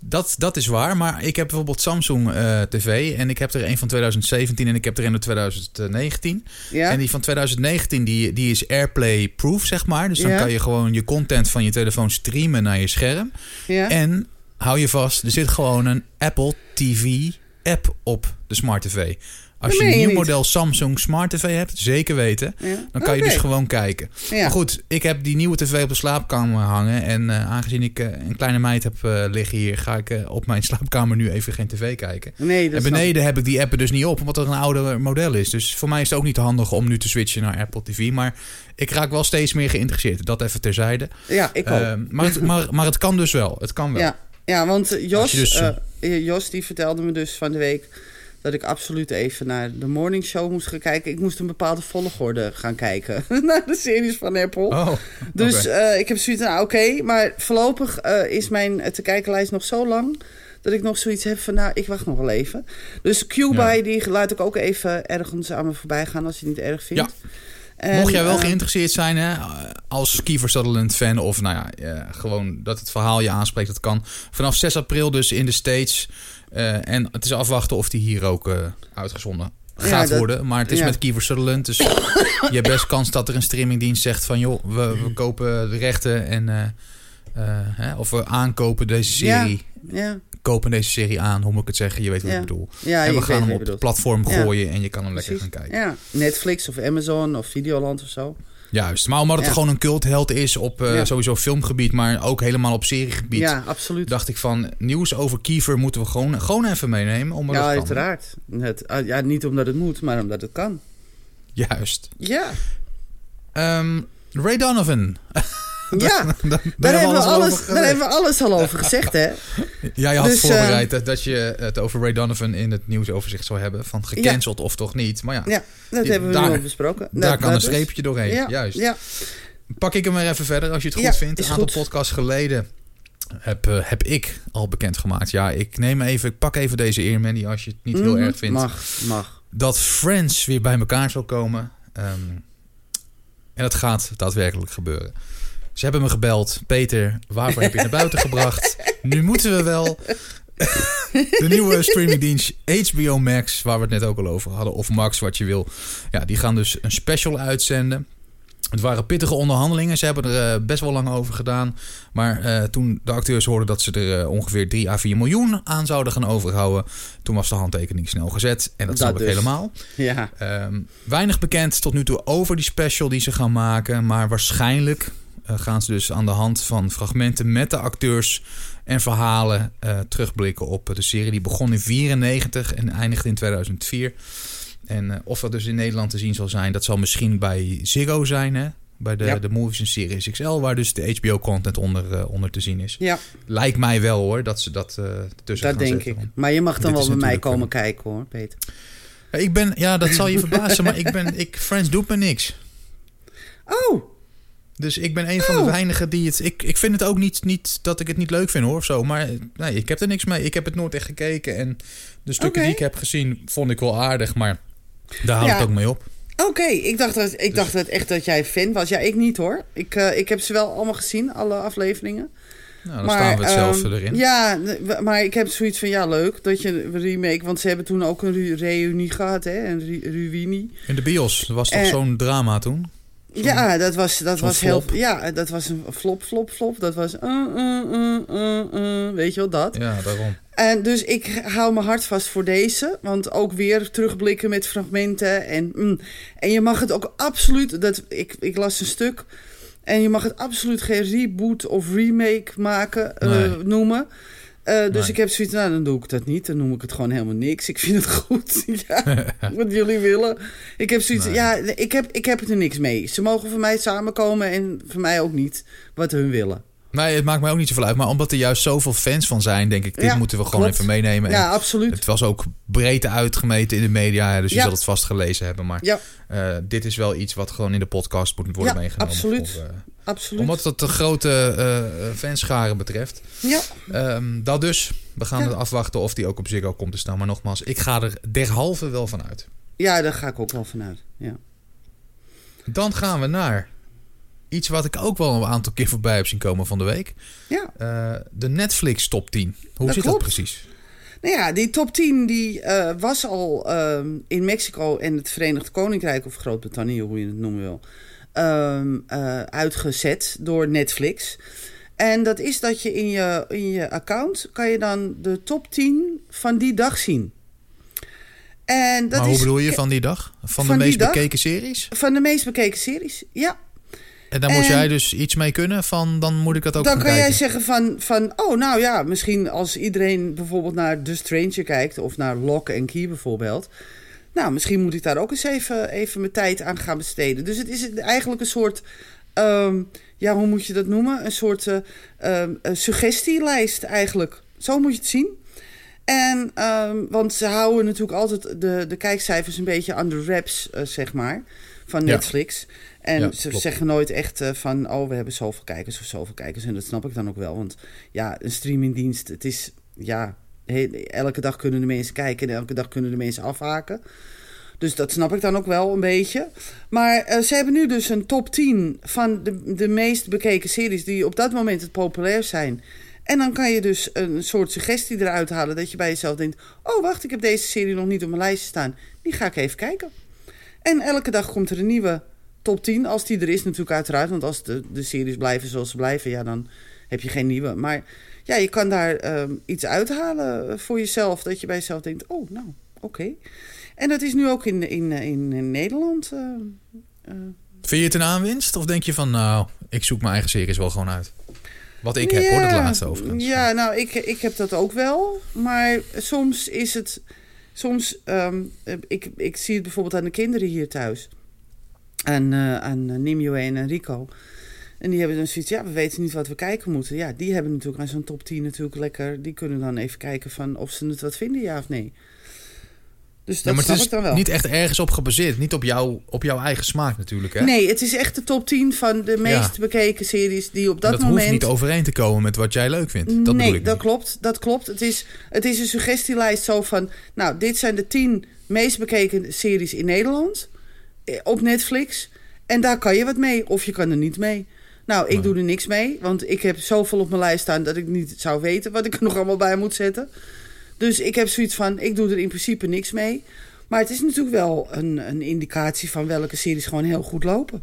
Dat, dat is waar, maar ik heb bijvoorbeeld Samsung eh, TV en ik heb er een van 2017 en ik heb er een van 2019. Ja? En die van 2019 die, die is AirPlay-proof, zeg maar. Dus dan Ja. kan je gewoon je content van je telefoon streamen naar je scherm. ja? En hou je vast, er zit gewoon een Apple TV-app op de Smart TV. Als je een je nieuw model Samsung Smart TV hebt, zeker weten, Ja. dan kan je Oké. dus gewoon kijken. Ja. Maar goed, ik heb die nieuwe tv op de slaapkamer hangen. En eh, aangezien ik eh, een kleine meid heb eh, liggen hier, ga ik op mijn slaapkamer nu even geen tv kijken. Nee, en beneden heb ik die app er dus niet op, omdat het een ouder model is. Dus voor mij is het ook niet handig om nu te switchen naar Apple TV. Maar ik raak wel steeds meer geïnteresseerd. Dat even terzijde. Ja, ik ook. Ehm, maar, het, maar, maar het kan dus wel. Het kan wel. Ja, ja want Jos, je dus, Jos die vertelde me dus van de week dat ik absoluut even naar de morning show moest gaan kijken. Ik moest een bepaalde volgorde gaan kijken naar de series van Apple. Oh, dus eh, ik heb zoiets van, nou, oké, maar voorlopig eh, is mijn eh, te kijkenlijst nog zo lang dat ik nog zoiets heb van, nou, ik wacht nog wel even. Dus Q-Buy, Ja. die laat ik ook even ergens aan me voorbij gaan als je het niet erg vindt. En, Mocht jij wel eh, geïnteresseerd zijn hè, als Kiefer Sutherland fan of nou ja, eh, gewoon dat het verhaal je aanspreekt, dat kan. Vanaf 6 april dus in de States. Eh, en het is afwachten of die hier ook uitgezonden gaat dat- worden. Maar het is ja. met Kiefer Sutherland, dus je hebt best kans dat er een streamingdienst zegt van joh, we, we kopen de rechten en hè, of we aankopen deze serie. Ja, Kopen deze serie aan, hoe moet ik het zeggen? Je weet wat Ja. ik bedoel. ja en we gaan hem op het platform Ja. gooien en je kan hem lekker gaan kijken. Ja, Netflix of Amazon of Videoland of zo. Juist, maar omdat het Ja. gewoon een cultheld is op eh, Ja. sowieso filmgebied, maar ook helemaal op seriegebied. Ja, absoluut. Dacht ik van, nieuws over Kiefer moeten we gewoon, gewoon even meenemen. Omdat ja, het uiteraard. Het, ah, ja, niet omdat het moet, maar omdat het kan. Juist. Ja. Ehm, Ray Donovan. Ja, daar, daar, hebben we alles, daar hebben we alles al over gezegd, hè? Ja, je had Dus, voorbereid dat- dat je het over Ray Donovan in het nieuwsoverzicht zou hebben. Van gecanceld of toch niet. Maar ja, Ja, dat hebben we daar- nu al besproken. daar Dat- kan een dat streepje doorheen. Ja, Juist. Ja, Pak ik hem weer even verder als je het goed vindt. Een aantal goed. podcasts geleden heb, eh, heb ik al bekendgemaakt. Ja, ik neem even, ik pak even deze eer, Mandy, als je het niet heel Mhm. erg vindt. Mag, mag. Dat Friends weer bij elkaar zal komen. Ehm, en dat gaat daadwerkelijk gebeuren. Ze hebben me gebeld. Peter, waarvoor heb je naar buiten gebracht? Nu moeten we wel. De nieuwe streamingdienst HBO Max, waar we het net ook al over hadden, of Max, wat je wil. Ja, die gaan dus een special uitzenden. Het waren pittige onderhandelingen. Ze hebben er eh, best wel lang over gedaan. Maar eh, toen de acteurs hoorden dat ze er eh, ongeveer 3 à 4 miljoen aan zouden gaan overhouden, toen was de handtekening snel gezet. En dat, Dat snap ik helemaal. Ja. Ehm, weinig bekend tot nu toe over die special die ze gaan maken. Maar waarschijnlijk gaan ze dus aan de hand van fragmenten met de acteurs en verhalen eh, terugblikken op de serie. Die begon in 94 en eindigde in 2004. En eh, of dat dus in Nederland te zien zal zijn, dat zal misschien bij Ziggo zijn. Hè? Bij de, Ja. de Movies en Series XL, waar dus de HBO-content onder, eh, onder te zien is. ja, Lijkt mij wel hoor, dat ze dat eh tussen dat gaan denk zetten. ik. Maar je mag dan wel bij mij komen kijken, hoor, Peter. Ja, Ik ben, ja, dat zal je verbazen, maar ik ben, ik, Friends doet me niks. Oh, Dus ik ben een van de weinigen die het. Ik, ik vind het ook niet, niet dat ik het niet leuk vind hoor of zo. Maar nee, ik heb er niks mee. Ik heb het nooit echt gekeken. En de stukken die ik heb gezien vond ik wel aardig. Maar daar houdt Ja. het ook mee op. oké. Ik dacht, dat, ik dacht dat echt dat jij fan was. Ja, ik niet, hoor. Ik, eh, ik heb ze wel allemaal gezien, alle afleveringen. Nou, dan staan we hetzelfde ehm, erin. Ja, maar ik heb zoiets van, ja, leuk dat je een remake... Want ze hebben toen ook een reunie gehad, hè? Een ru- ruïnie. In de bios. Dat was toch Eh, zo'n drama toen? Ja, dat was, dat was heel... Ja, dat was een flop, flop, flop. Dat was... uh, uh, uh, weet je wel, dat. Ja, daarom. En dus ik hou mijn hart vast voor deze. Want ook weer terugblikken met fragmenten. En, mm, en je mag het ook absoluut... Dat, ik, ik las een stuk. En je mag het absoluut geen reboot of remake maken, eh, Nee. noemen. Eh, dus Nee. ik heb zoiets, nou dan doe ik dat niet. Dan noem ik het gewoon helemaal niks. Ik vind het goed. ja, wat jullie willen. Ik heb zoiets, Nee. ja, ik heb, ik heb er niks mee. Ze mogen voor mij samenkomen en voor mij ook niet wat hun willen. Nee, het maakt mij ook niet zoveel uit. Maar omdat er juist zoveel fans van zijn, denk ik, dit Ja, moeten we gewoon klopt. even meenemen. En Ja, absoluut. het was ook breed uitgemeten in de media. Dus je Ja. zal het vast gelezen hebben. Maar Ja, eh, dit is wel iets wat gewoon in de podcast moet worden Ja, meegenomen. absoluut. eh, absoluut. Omdat het de grote eh fanscharen betreft. Ja, Ehm, dat dus. We gaan Ja. het afwachten of die ook op Ziggo komt te staan. Maar nogmaals, ik ga er derhalve wel van uit. ja, daar ga ik ook wel vanuit. Ja. Dan gaan we naar iets wat ik ook wel een aantal keer voorbij heb zien komen van de week. ja. Eh, de Netflix top 10. Hoe Dat zit klopt. dat precies? Nou ja, die top 10 die, was al ehm, in Mexico en het Verenigd Koninkrijk of Groot-Brittannië, hoe je het noemen wil, ehm, eh, uitgezet door Netflix. En dat is dat je in je, in je account kan je dan de top 10 van die dag zien. En dat maar hoe is bedoel je van die dag? Van, van de meest dag? bekeken series? van de meest bekeken series. Ja, En daar moet jij dus iets mee kunnen van, dan moet ik dat ook dan kan jij zeggen van, van, oh nou ja, misschien als iedereen bijvoorbeeld naar The Stranger kijkt of naar Lock and Key bijvoorbeeld. Nou, misschien moet ik daar ook eens even, even mijn tijd aan gaan besteden. Dus het is eigenlijk een soort, ehm, ja, hoe moet je dat noemen? Een soort een suggestielijst eigenlijk. Zo moet je het zien. En, ehm, want ze houden natuurlijk altijd de, de kijkcijfers een beetje aan de wraps, eh, zeg maar, van Ja. Netflix. En Ja, ze klopt. zeggen nooit echt eh, van, oh, we hebben zoveel kijkers of zoveel kijkers. En dat snap ik dan ook wel, want ja, een streamingdienst, het is, ja, elke dag kunnen de mensen kijken en elke dag kunnen de mensen afhaken. Dus dat snap ik dan ook wel een beetje. Maar eh, ze hebben nu dus een top 10 van de, de meest bekeken series die op dat moment het populair zijn. En dan kan je dus een soort suggestie eruit halen dat je bij jezelf denkt: Oh, wacht, ik heb deze serie nog niet op mijn lijstje staan. Die ga ik even kijken. En elke dag komt er een nieuwe top 10. Als die er is, natuurlijk, uiteraard. Want als de, de series blijven zoals ze blijven, ja, dan heb je geen nieuwe. Maar ja, je kan daar ehm, iets uithalen voor jezelf. Dat je bij jezelf denkt: Oh, nou, oké. En dat is nu ook in, in, in, in Nederland. eh, eh, Vind je het een aanwinst? Of denk je van, nou, ik zoek mijn eigen series wel gewoon uit? Wat ik heb, hoor, het Ja, laatste overigens. Ja, nou, ik, ik heb dat ook wel. Maar soms is het... Soms, ehm, ik, ik zie het bijvoorbeeld aan de kinderen hier thuis. Aan, eh aan Nimue en Rico. En die hebben dan zoiets, ja, we weten niet wat we kijken moeten. Ja, die hebben natuurlijk aan zo'n top 10 natuurlijk lekker... Die kunnen dan even kijken van of ze het wat vinden, ja of nee. Dus dat Ja, maar snap het ik is dan wel. niet echt ergens op gebaseerd. Niet op, jou, op jouw eigen smaak natuurlijk. Hè? Nee, het is echt de top 10 van de meest Ja. bekeken series die op dat, dat moment... hoeft niet overeen te komen met wat jij leuk vindt. Dat nee, bedoel ik dat niet. klopt. Dat klopt. Het is, het is een suggestielijst zo van... Nou, dit zijn de tien meest bekeken series in Nederland. eh, Op Netflix. En daar kan je wat mee. Of je kan er niet mee. Nou, ik doe er niks mee. Want ik heb zoveel op mijn lijst staan... dat ik niet zou weten wat ik er nog allemaal bij moet zetten. Dus ik heb zoiets van... Ik doe er in principe niks mee. Maar het is natuurlijk wel een, een indicatie... van welke series gewoon heel goed lopen.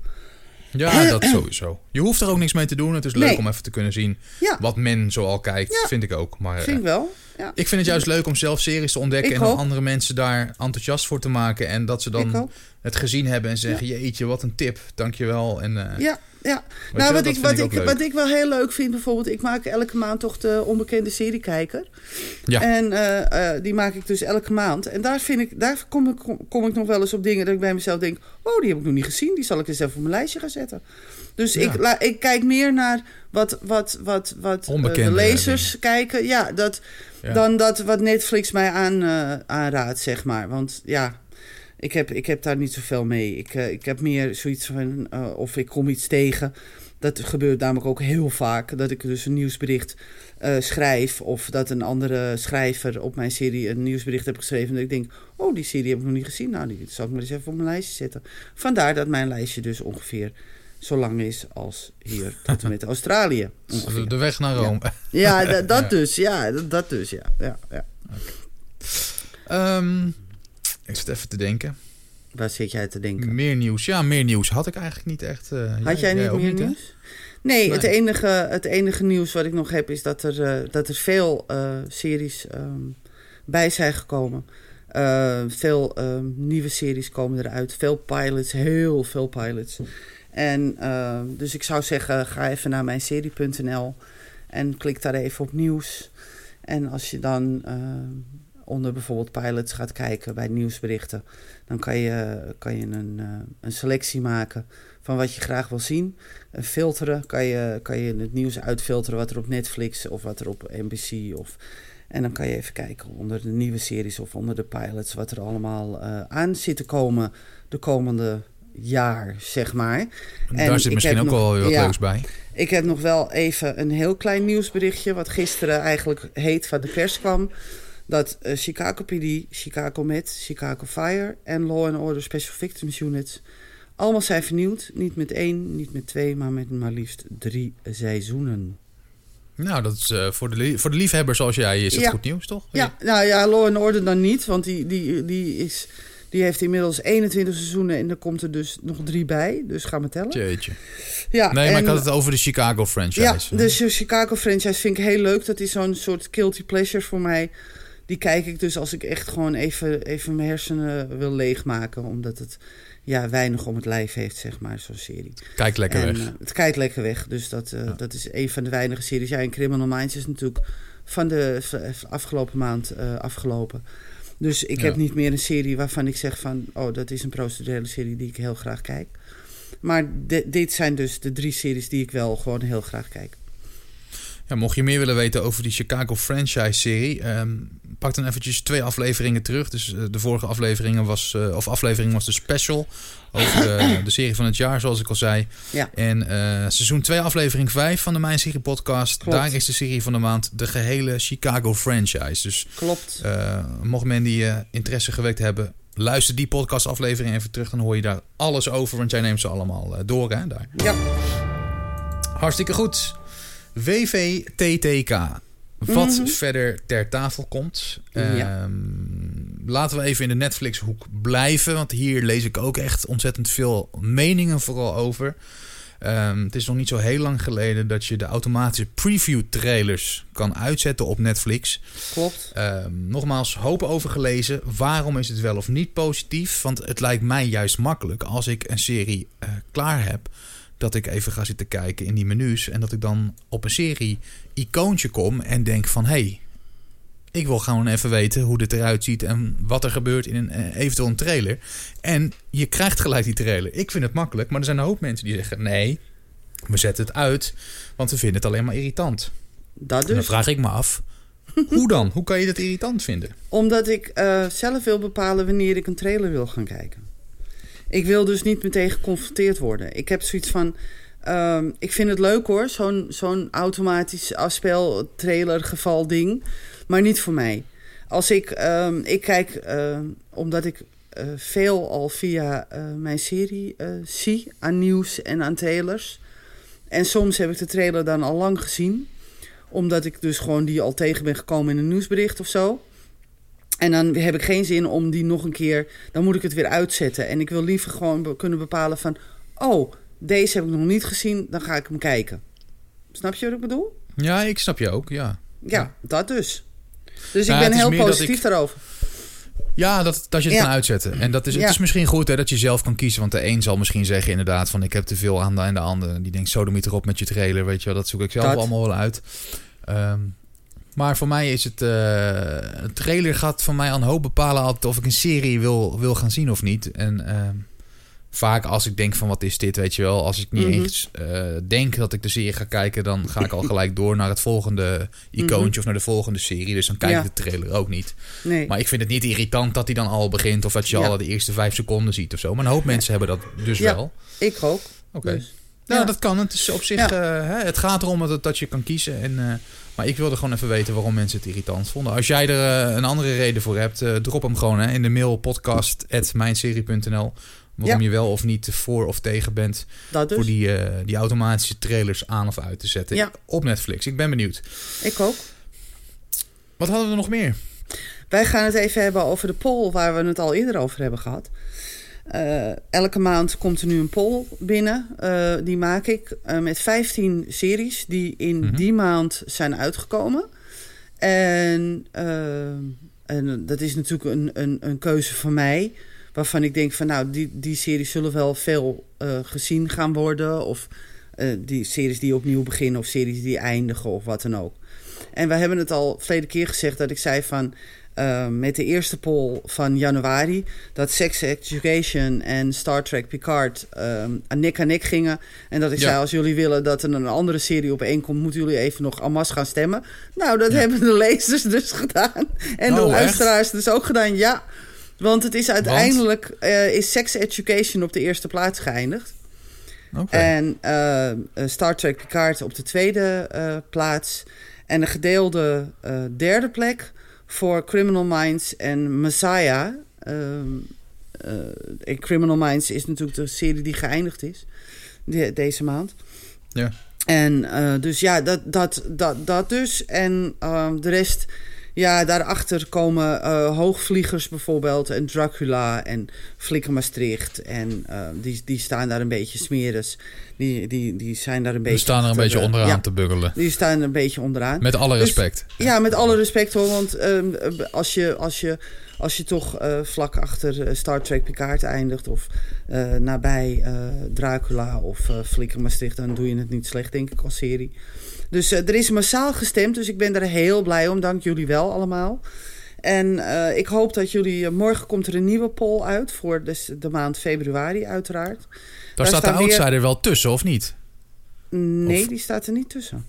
Ja, dat sowieso. Je hoeft er ook niks mee te doen. Het is leuk Nee. om even te kunnen zien Ja, wat men zoal kijkt. Ja. Vind ik ook. Maar vind ik eh, wel. Ja, ik vind het juist leuk om zelf series te ontdekken. Ik en andere mensen daar enthousiast voor te maken. En dat ze dan het gezien hebben en zeggen... Jeetje, wat een tip. Dankjewel. En, eh, Ja, ja. Nou, wat ik, wat, ik wat ik wel heel leuk vind bijvoorbeeld... ik maak elke maand toch de onbekende seriekijker. Ja. En eh, eh, die maak ik dus elke maand. En daar, vind ik, daar kom, ik, kom, kom ik nog wel eens op dingen dat ik bij mezelf denk... oh, die heb ik nog niet gezien. Die zal ik eens even op mijn lijstje gaan zetten. Dus Ja. ik, la, ik kijk meer naar wat, wat, wat, wat eh, de lezers kijken. Ja, dat, Ja. dan dat wat Netflix mij aan, aanraadt, zeg maar. Want ja... Ik heb, ik heb daar niet zoveel mee. Ik, eh, ik heb meer zoiets van, eh, of ik kom iets tegen. Dat gebeurt namelijk ook heel vaak. Dat ik dus een nieuwsbericht eh, schrijf. Of dat een andere schrijver op mijn serie een nieuwsbericht heb geschreven. Dat ik denk, oh, die serie heb ik nog niet gezien. Nou, die zal ik maar eens even op mijn lijstje zetten. Vandaar dat mijn lijstje dus ongeveer zo lang is als hier tot en met Australië. ongeveer. de, weg naar Rome. Ja, da- dat Ja. dus. Ja, dat, dat dus, ja. ja, ja. Ehm, ik zit even te denken. Waar zit jij te denken? Meer nieuws. Ja, meer nieuws had ik eigenlijk niet echt. eh, Had jij niet meer nieuws? Nee, Het, enige, het enige nieuws wat ik nog heb is dat er, eh, dat er veel eh, series ehm, bij zijn gekomen. Veel ehm, nieuwe series komen eruit. Veel pilots, heel veel pilots. En dus ik zou zeggen, ga even naar mijn serie.nl en klik daar even op nieuws. En als je dan eh, onder bijvoorbeeld pilots gaat kijken bij nieuwsberichten, dan kan je, kan je een, eh, een selectie maken van wat je graag wil zien. En filteren kan je, kan je het nieuws uitfilteren wat er op Netflix of wat er op NBC of... En dan kan je even kijken onder de nieuwe series of onder de pilots... wat er allemaal eh, aan zit te komen de komende jaar, zeg maar. En Daar zit misschien ook nog- wel weer wat ja. leuks bij. Ik heb nog wel even een heel klein nieuwsberichtje... wat gisteren eigenlijk heet van de pers kwam... dat eh, Chicago PD, Chicago Med, Chicago Fire... en Law and Order Special Victims Units... allemaal zijn vernieuwd. Niet met één, niet met twee... maar met maar liefst drie seizoenen. Nou, dat is eh, voor, de voor de liefhebbers zoals jij is het Ja. goed nieuws, toch? Ja, nou ja, Law and Order dan niet... want die, die, die, is, die heeft inmiddels 21 seizoenen... en er komt er dus nog drie bij. Dus ga maar tellen. Jeetje. Ja, Nee, maar en- ik had het over de Chicago franchise. Ja, dus de Chicago franchise vind ik heel leuk. Dat is zo'n soort guilty pleasure voor mij. Die kijk ik dus als ik echt gewoon even, even mijn hersenen wil leegmaken. Omdat het ja, weinig om het lijf heeft, zeg maar, zo'n serie. Kijk lekker en, weg. eh, het kijkt lekker weg. Dus dat, eh, Ja. dat is een van de weinige series. Ja, en Criminal Minds is natuurlijk van de afgelopen maand eh, afgelopen. Dus ik Ja. heb niet meer een serie waarvan ik zeg van... oh, dat is een procedurele serie die ik heel graag kijk. Maar di- dit zijn dus de drie series die ik wel gewoon heel graag kijk. Ja, mocht je meer willen weten over die Chicago franchise-serie, ehm, pak dan eventjes twee afleveringen terug. Dus eh, de vorige afleveringen was, eh, of aflevering was de special over de, de serie van het jaar, zoals ik al zei. Ja. En eh, seizoen 2, aflevering 5 van de Mijn Serie podcast. Klopt. Daar is de serie van de maand de gehele Chicago franchise. Dus Klopt. mocht men die interesse gewekt hebben, luister die podcastaflevering even terug. Dan hoor je daar alles over, want jij neemt ze allemaal door hè, daar. Ja, Hartstikke goed. WVTTK. Wat Mhm. verder ter tafel komt. Ja. Ehm, laten we even in de Netflix-hoek blijven. Want hier lees ik ook echt ontzettend veel meningen vooral over. Ehm, het is nog niet zo heel lang geleden dat je de automatische preview-trailers kan uitzetten op Netflix. klopt. Ehm, nogmaals, hoop over gelezen. Waarom is het wel of niet positief? Want het lijkt mij juist makkelijk als ik een serie eh, klaar heb. Dat ik even ga zitten kijken in die menus. En dat ik dan op een serie icoontje kom en denk van... hé, hey, ik wil gewoon even weten hoe dit eruit ziet... en wat er gebeurt in een eh, eventueel een trailer. En je krijgt gelijk die trailer. Ik vind het makkelijk, maar er zijn een hoop mensen die zeggen... nee, We zetten het uit, want we vinden het alleen maar irritant. Dat En dan dus. vraag ik me af, hoe dan? Hoe kan je dat irritant vinden? Omdat ik eh, zelf wil bepalen wanneer ik een trailer wil gaan kijken. Ik wil dus niet meteen geconfronteerd worden. Ik heb zoiets van. ehm, ik vind het leuk hoor, zo'n zo'n automatisch afspel, trailer, geval ding. Maar niet voor mij. Als ik, ehm, ik kijk, ehm, omdat ik eh, veel al via eh, mijn serie eh, zie aan nieuws en aan trailers. En soms heb ik de trailer dan al lang gezien. Omdat ik dus gewoon die al tegen ben gekomen in een nieuwsbericht of zo. En dan heb ik geen zin om die nog een keer. Dan moet ik het weer uitzetten. En ik wil liever gewoon kunnen bepalen van. Oh, deze heb ik nog niet gezien. Dan ga ik hem kijken. Snap je wat ik bedoel? Ja, ik snap je ook, ja. Ja, Ja. dat dus. Dus Nou, ik ben heel positief ik- daarover. Ja, dat, dat je het Ja. kan uitzetten. En dat is, Ja. het is misschien goed hè, dat je zelf kan kiezen. Want de een zal misschien zeggen inderdaad van ik heb te veel aan de, en de ander. Die denkt zo erop met je trailer. Weet je wel, dat zoek ik zelf Dat. allemaal wel uit. Ehm, maar voor mij is het... eh, een trailer gaat voor mij aan een hoop bepalen altijd of ik een serie wil, wil gaan zien of niet. En ehm, vaak als ik denk van wat is dit, weet je wel. Als ik niet Mhm. eens eh, denk dat ik de serie ga kijken... dan ga ik al gelijk door naar het volgende icoontje of naar de volgende serie. Dus dan kijk Mhm. Ja. ik de trailer ook niet. Nee. Maar ik vind het niet irritant dat hij dan al begint of dat je Ja. al de eerste vijf seconden ziet of zo. Maar een hoop mensen hebben dat dus Ja. wel. Ik ook. Oké. Dus, Nou, dat kan. Het is op zich. Eh, het gaat erom dat, dat je kan kiezen. En, eh, maar ik wilde gewoon even weten waarom mensen het irritant vonden. Als jij er eh, een andere reden voor hebt, eh, drop hem gewoon hè, in de mail podcast.mijnserie.nl. Waarom Ja. je wel of niet voor of tegen bent dat dus. voor die, eh, die automatische trailers aan of uit te zetten Ja. op Netflix. Ik ben benieuwd. Ik ook. Wat hadden we nog meer? Wij gaan het even hebben over de poll waar we het al eerder over hebben gehad. Eh, elke maand komt er nu een poll binnen. Eh, die maak ik eh, met 15 series die in Mhm. die maand zijn uitgekomen. En, en dat is natuurlijk een, een, een keuze van mij. Waarvan ik denk van nou, die, die series zullen wel veel gezien gaan worden. Of die series die opnieuw beginnen of series die eindigen of wat dan ook. En we hebben het al verleden keer gezegd dat ik zei van... eh, met de eerste poll van januari... dat Sex Education en Star Trek Picard eh, aan nek aan nek gingen. En dat ik Ja. zei, als jullie willen dat er een andere serie op één komt... moeten jullie even nog masse gaan stemmen. Nou, dat Ja. hebben de lezers dus gedaan. En de Oh, echt? luisteraars dus ook gedaan, ja. Want het is uiteindelijk... eh, is Sex Education op de eerste plaats geëindigd. En eh, eh, Star Trek Picard op de tweede plaats. En een gedeelde derde plek voor Criminal Minds en Messiah. Ehm, eh, en Criminal Minds is natuurlijk de serie die geëindigd is de- deze maand. Ja. En eh, dus ja, dat, dat, dat, dat dus. En ehm, de rest, ja, daarachter komen eh, hoogvliegers bijvoorbeeld. En Dracula en Flikker Maastricht. En eh, die, die staan daar een beetje smeres. Die, die, die zijn daar een beetje... We staan er een beetje onderaan Ja, te buggelen. die staan er een beetje onderaan. Met alle Dus- respect. Ja, met alle respect hoor. Want ehm, als, je, als, je, als je toch eh, vlak achter Star Trek Picard eindigt... of nabij Dracula of Flikker Maastricht... dan doe je het niet slecht, denk ik, als serie. Dus eh, er is massaal gestemd, dus ik ben er heel blij om. Dank jullie wel allemaal. En eh, ik hoop dat jullie... eh, morgen komt er een nieuwe poll uit voor dus de maand februari uiteraard. Daar daar staat de weer- outsider wel tussen, of niet? Nee, Of- die staat er niet tussen.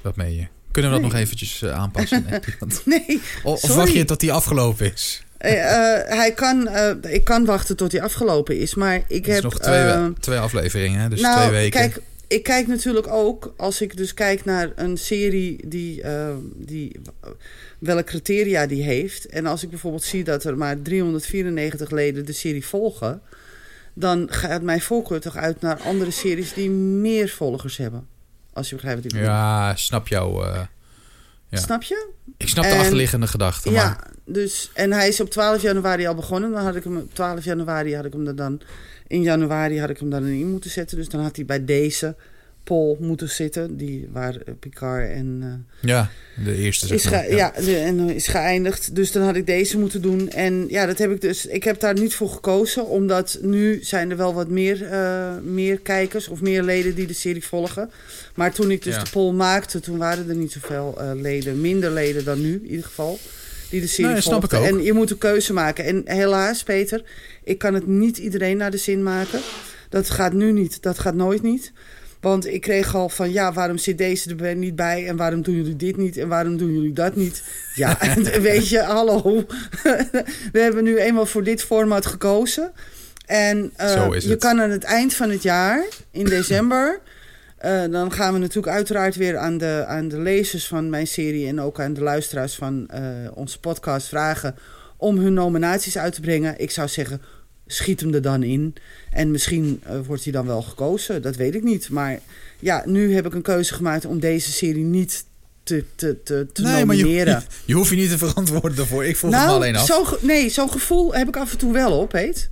Wat meen je? Kunnen we dat Nee. nog eventjes aanpassen? Nee, of wacht je tot die afgelopen is? Hij kan, ik kan wachten tot hij afgelopen is, maar ik Het is heb... nog twee, twee afleveringen, dus nou, twee weken. kijk, ik kijk natuurlijk ook, als ik dus kijk naar een serie die, eh, die welke criteria die heeft. En als ik bijvoorbeeld zie dat er maar 394 leden de serie volgen, dan gaat mijn voorkeur toch uit naar andere series die meer volgers hebben. Als je begrijpt wat ik bedoel. ja, snap jou. eh, ja. Snap je? ik snap de En- achterliggende gedachte. Maar Ja, dus, en hij is op 12 januari al begonnen. Dan had ik hem op 12 januari had ik hem er dan. In januari had ik hem dan in moeten zetten. Dus dan had hij bij deze poll moeten zitten. Die waar eh, Picard en. eh, ja, de eerste zeg is, maar. ja. de- en is geëindigd. Dus dan had ik deze moeten doen. En ja, dat heb ik dus. Ik heb daar niet voor gekozen. Omdat nu zijn er wel wat meer, eh, meer kijkers of meer leden die de serie volgen. Maar toen ik dus Ja. de poll maakte, toen waren er niet zoveel eh, leden. Minder leden dan nu in ieder geval. Die de serie Nee, snap ik ook. En je moet een keuze maken. En helaas, Peter, ik kan het niet iedereen naar de zin maken. Dat gaat nu niet. Dat gaat nooit niet. Want ik kreeg al van, ja, waarom zit deze er niet bij? En waarom doen jullie dit niet? En waarom doen jullie dat niet? Ja, weet je, hallo. We hebben nu eenmaal voor dit format gekozen. En uh, is je het. kan aan het eind van het jaar, in december... eh, dan gaan we natuurlijk uiteraard weer aan de, aan de lezers van mijn serie... en ook aan de luisteraars van eh, onze podcast vragen... om hun nominaties uit te brengen. Ik zou zeggen, schiet hem er dan in. En misschien eh, wordt hij dan wel gekozen, dat weet ik niet. Maar ja, nu heb ik een keuze gemaakt om deze serie niet te, te, te, te nee, maar je, nomineren. je, je hoeft je niet te verantwoorden daarvoor. Ik vroeg het me alleen af. zo, nee, zo'n gevoel heb ik af en toe wel op, heet.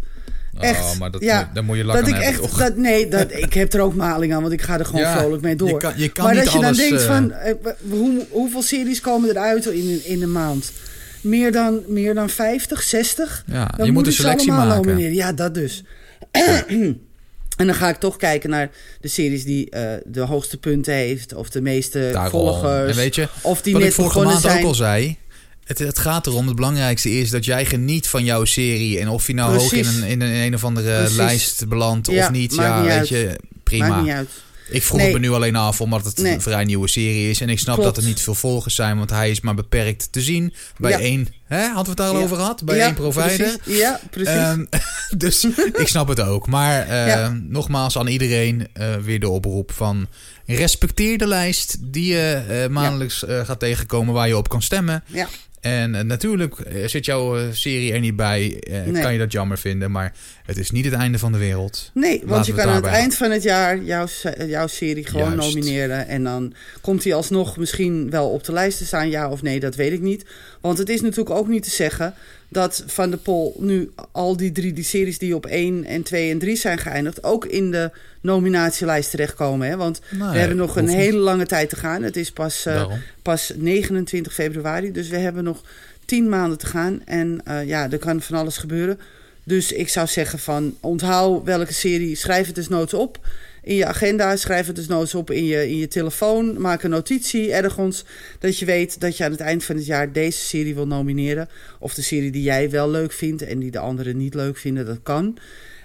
Echt. Oh, maar dat, ja, daar moet je lak dat aan ik hebben, echt, dat, nee, dat, ik heb er ook maling aan, want ik ga er gewoon Ja, vrolijk mee door. je kan- je kan maar dat je dan denkt eh, van, eh, hoe, hoeveel series komen eruit in, in een maand? Meer dan, meer dan 50, 60? Ja, Dan je moet een selectie maken. nomineren. Ja, dat dus. en dan ga ik toch kijken naar de series die eh, de hoogste punten heeft, of de meeste Daarom. volgers. En weet je, of die Wat net ik vorige maand zijn. ook al zei. Het, het gaat erom, het belangrijkste is dat jij geniet van jouw serie. En of je nou hoog in een, in een, een of andere Precies. lijst belandt Ja, of niet. Ja, niet weet uit. je, prima. Maakt niet uit. Ik vroeg Nee. me nu alleen af omdat het Nee. een vrij nieuwe serie is. En ik snap Klopt. dat er niet veel volgers zijn, want hij is maar beperkt te zien. Bij Ja. één, hè, hadden we het daar al Ja. over gehad? Bij Ja, één provider. Precies. Ja, precies. Ehm, dus ik snap het ook. Maar eh, nogmaals aan iedereen eh, weer de oproep van... respecteer de lijst die je eh, maandelijks gaat tegenkomen waar je op kan stemmen. ja. En eh, natuurlijk eh, zit jouw eh, serie er niet bij, Nee. kan je dat jammer vinden. Maar het is niet het einde van de wereld. Nee, want je kan het aan het eind van het jaar jouw, jouw serie gewoon Juist. nomineren. En dan komt hij alsnog misschien wel op de lijst te staan, ja of nee, dat weet ik niet. Want het is natuurlijk ook niet te zeggen dat Van de Pol nu al die drie die series die op 1 en 2 en 3 zijn geëindigd... ook in de nominatielijst terechtkomen. Hè? Want we hebben nog een niet. hele lange tijd te gaan. Het is pas, eh, pas 29 februari, dus we hebben nog 10 maanden te gaan. En eh, ja, er kan van alles gebeuren. Dus ik zou zeggen van onthoud welke serie, schrijf het dus nooit op in je agenda, schrijf het dus nooit op in je, in je telefoon, maak een notitie ergens dat je weet dat je aan het eind van het jaar deze serie wil nomineren of de serie die jij wel leuk vindt en die de anderen niet leuk vinden, dat kan.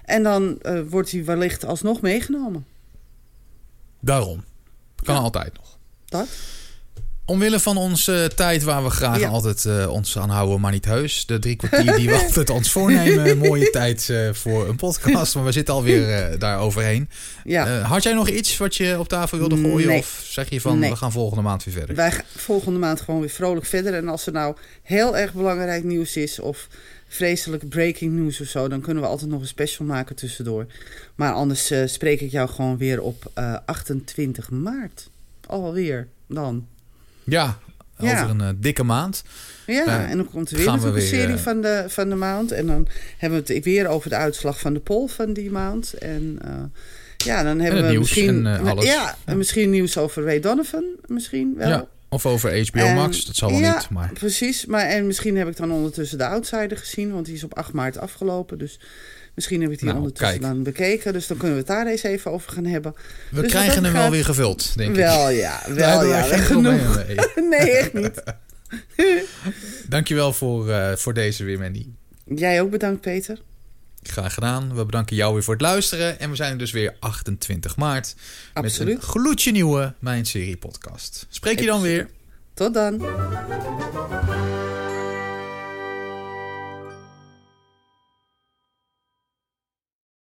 En dan eh, wordt die wellicht alsnog meegenomen. Daarom. Kan Ja. altijd nog. Dat? Omwille van onze tijd waar we graag Ja. altijd eh, ons aan houden, maar niet heus. De drie kwartier die we altijd ons voornemen. Mooie tijd eh, voor een podcast. Maar we zitten alweer eh daar overheen. Ja. Had jij nog iets wat je op tafel wilde gooien? Nee. Of zeg je van Nee. we gaan volgende maand weer verder? Wij gaan volgende maand gewoon weer vrolijk verder. En als er nou heel erg belangrijk nieuws is of vreselijk breaking news of zo, dan kunnen we altijd nog een special maken tussendoor. Maar anders spreek ik jou gewoon weer op eh, 28 maart. Alweer dan. Ja, Ja. over een eh, dikke maand. Ja, en dan komt er weer natuurlijk een weer, serie eh, van, de, van de maand. En dan hebben we het weer over de uitslag van de poll van die maand. En eh, ja, dan hebben we misschien, en, alles. Ja, Ja. en misschien nieuws over Ray Donovan. Misschien wel. Ja, of over HBO En- Max. Dat zal wel ja, niet. Maar Precies, maar en misschien heb ik dan ondertussen de Outsider gezien, want die is op 8 maart afgelopen. Dus misschien heb ik die Nou, ondertussen kijk. dan bekeken. Dus dan kunnen we het daar eens even over gaan hebben. we Dus krijgen hem wel weer gevuld, denk ik. wel ja, wel hebben ja, genoeg. Nee, echt niet. Dankjewel voor, eh, voor deze weer, Mandy. Jij ook bedankt, Peter. Graag gedaan. We bedanken jou weer voor het luisteren. En we zijn er dus weer 28 maart. Met Absoluut. een gloedje nieuwe Mijn Serie podcast. Spreek je dan weer. Tot dan.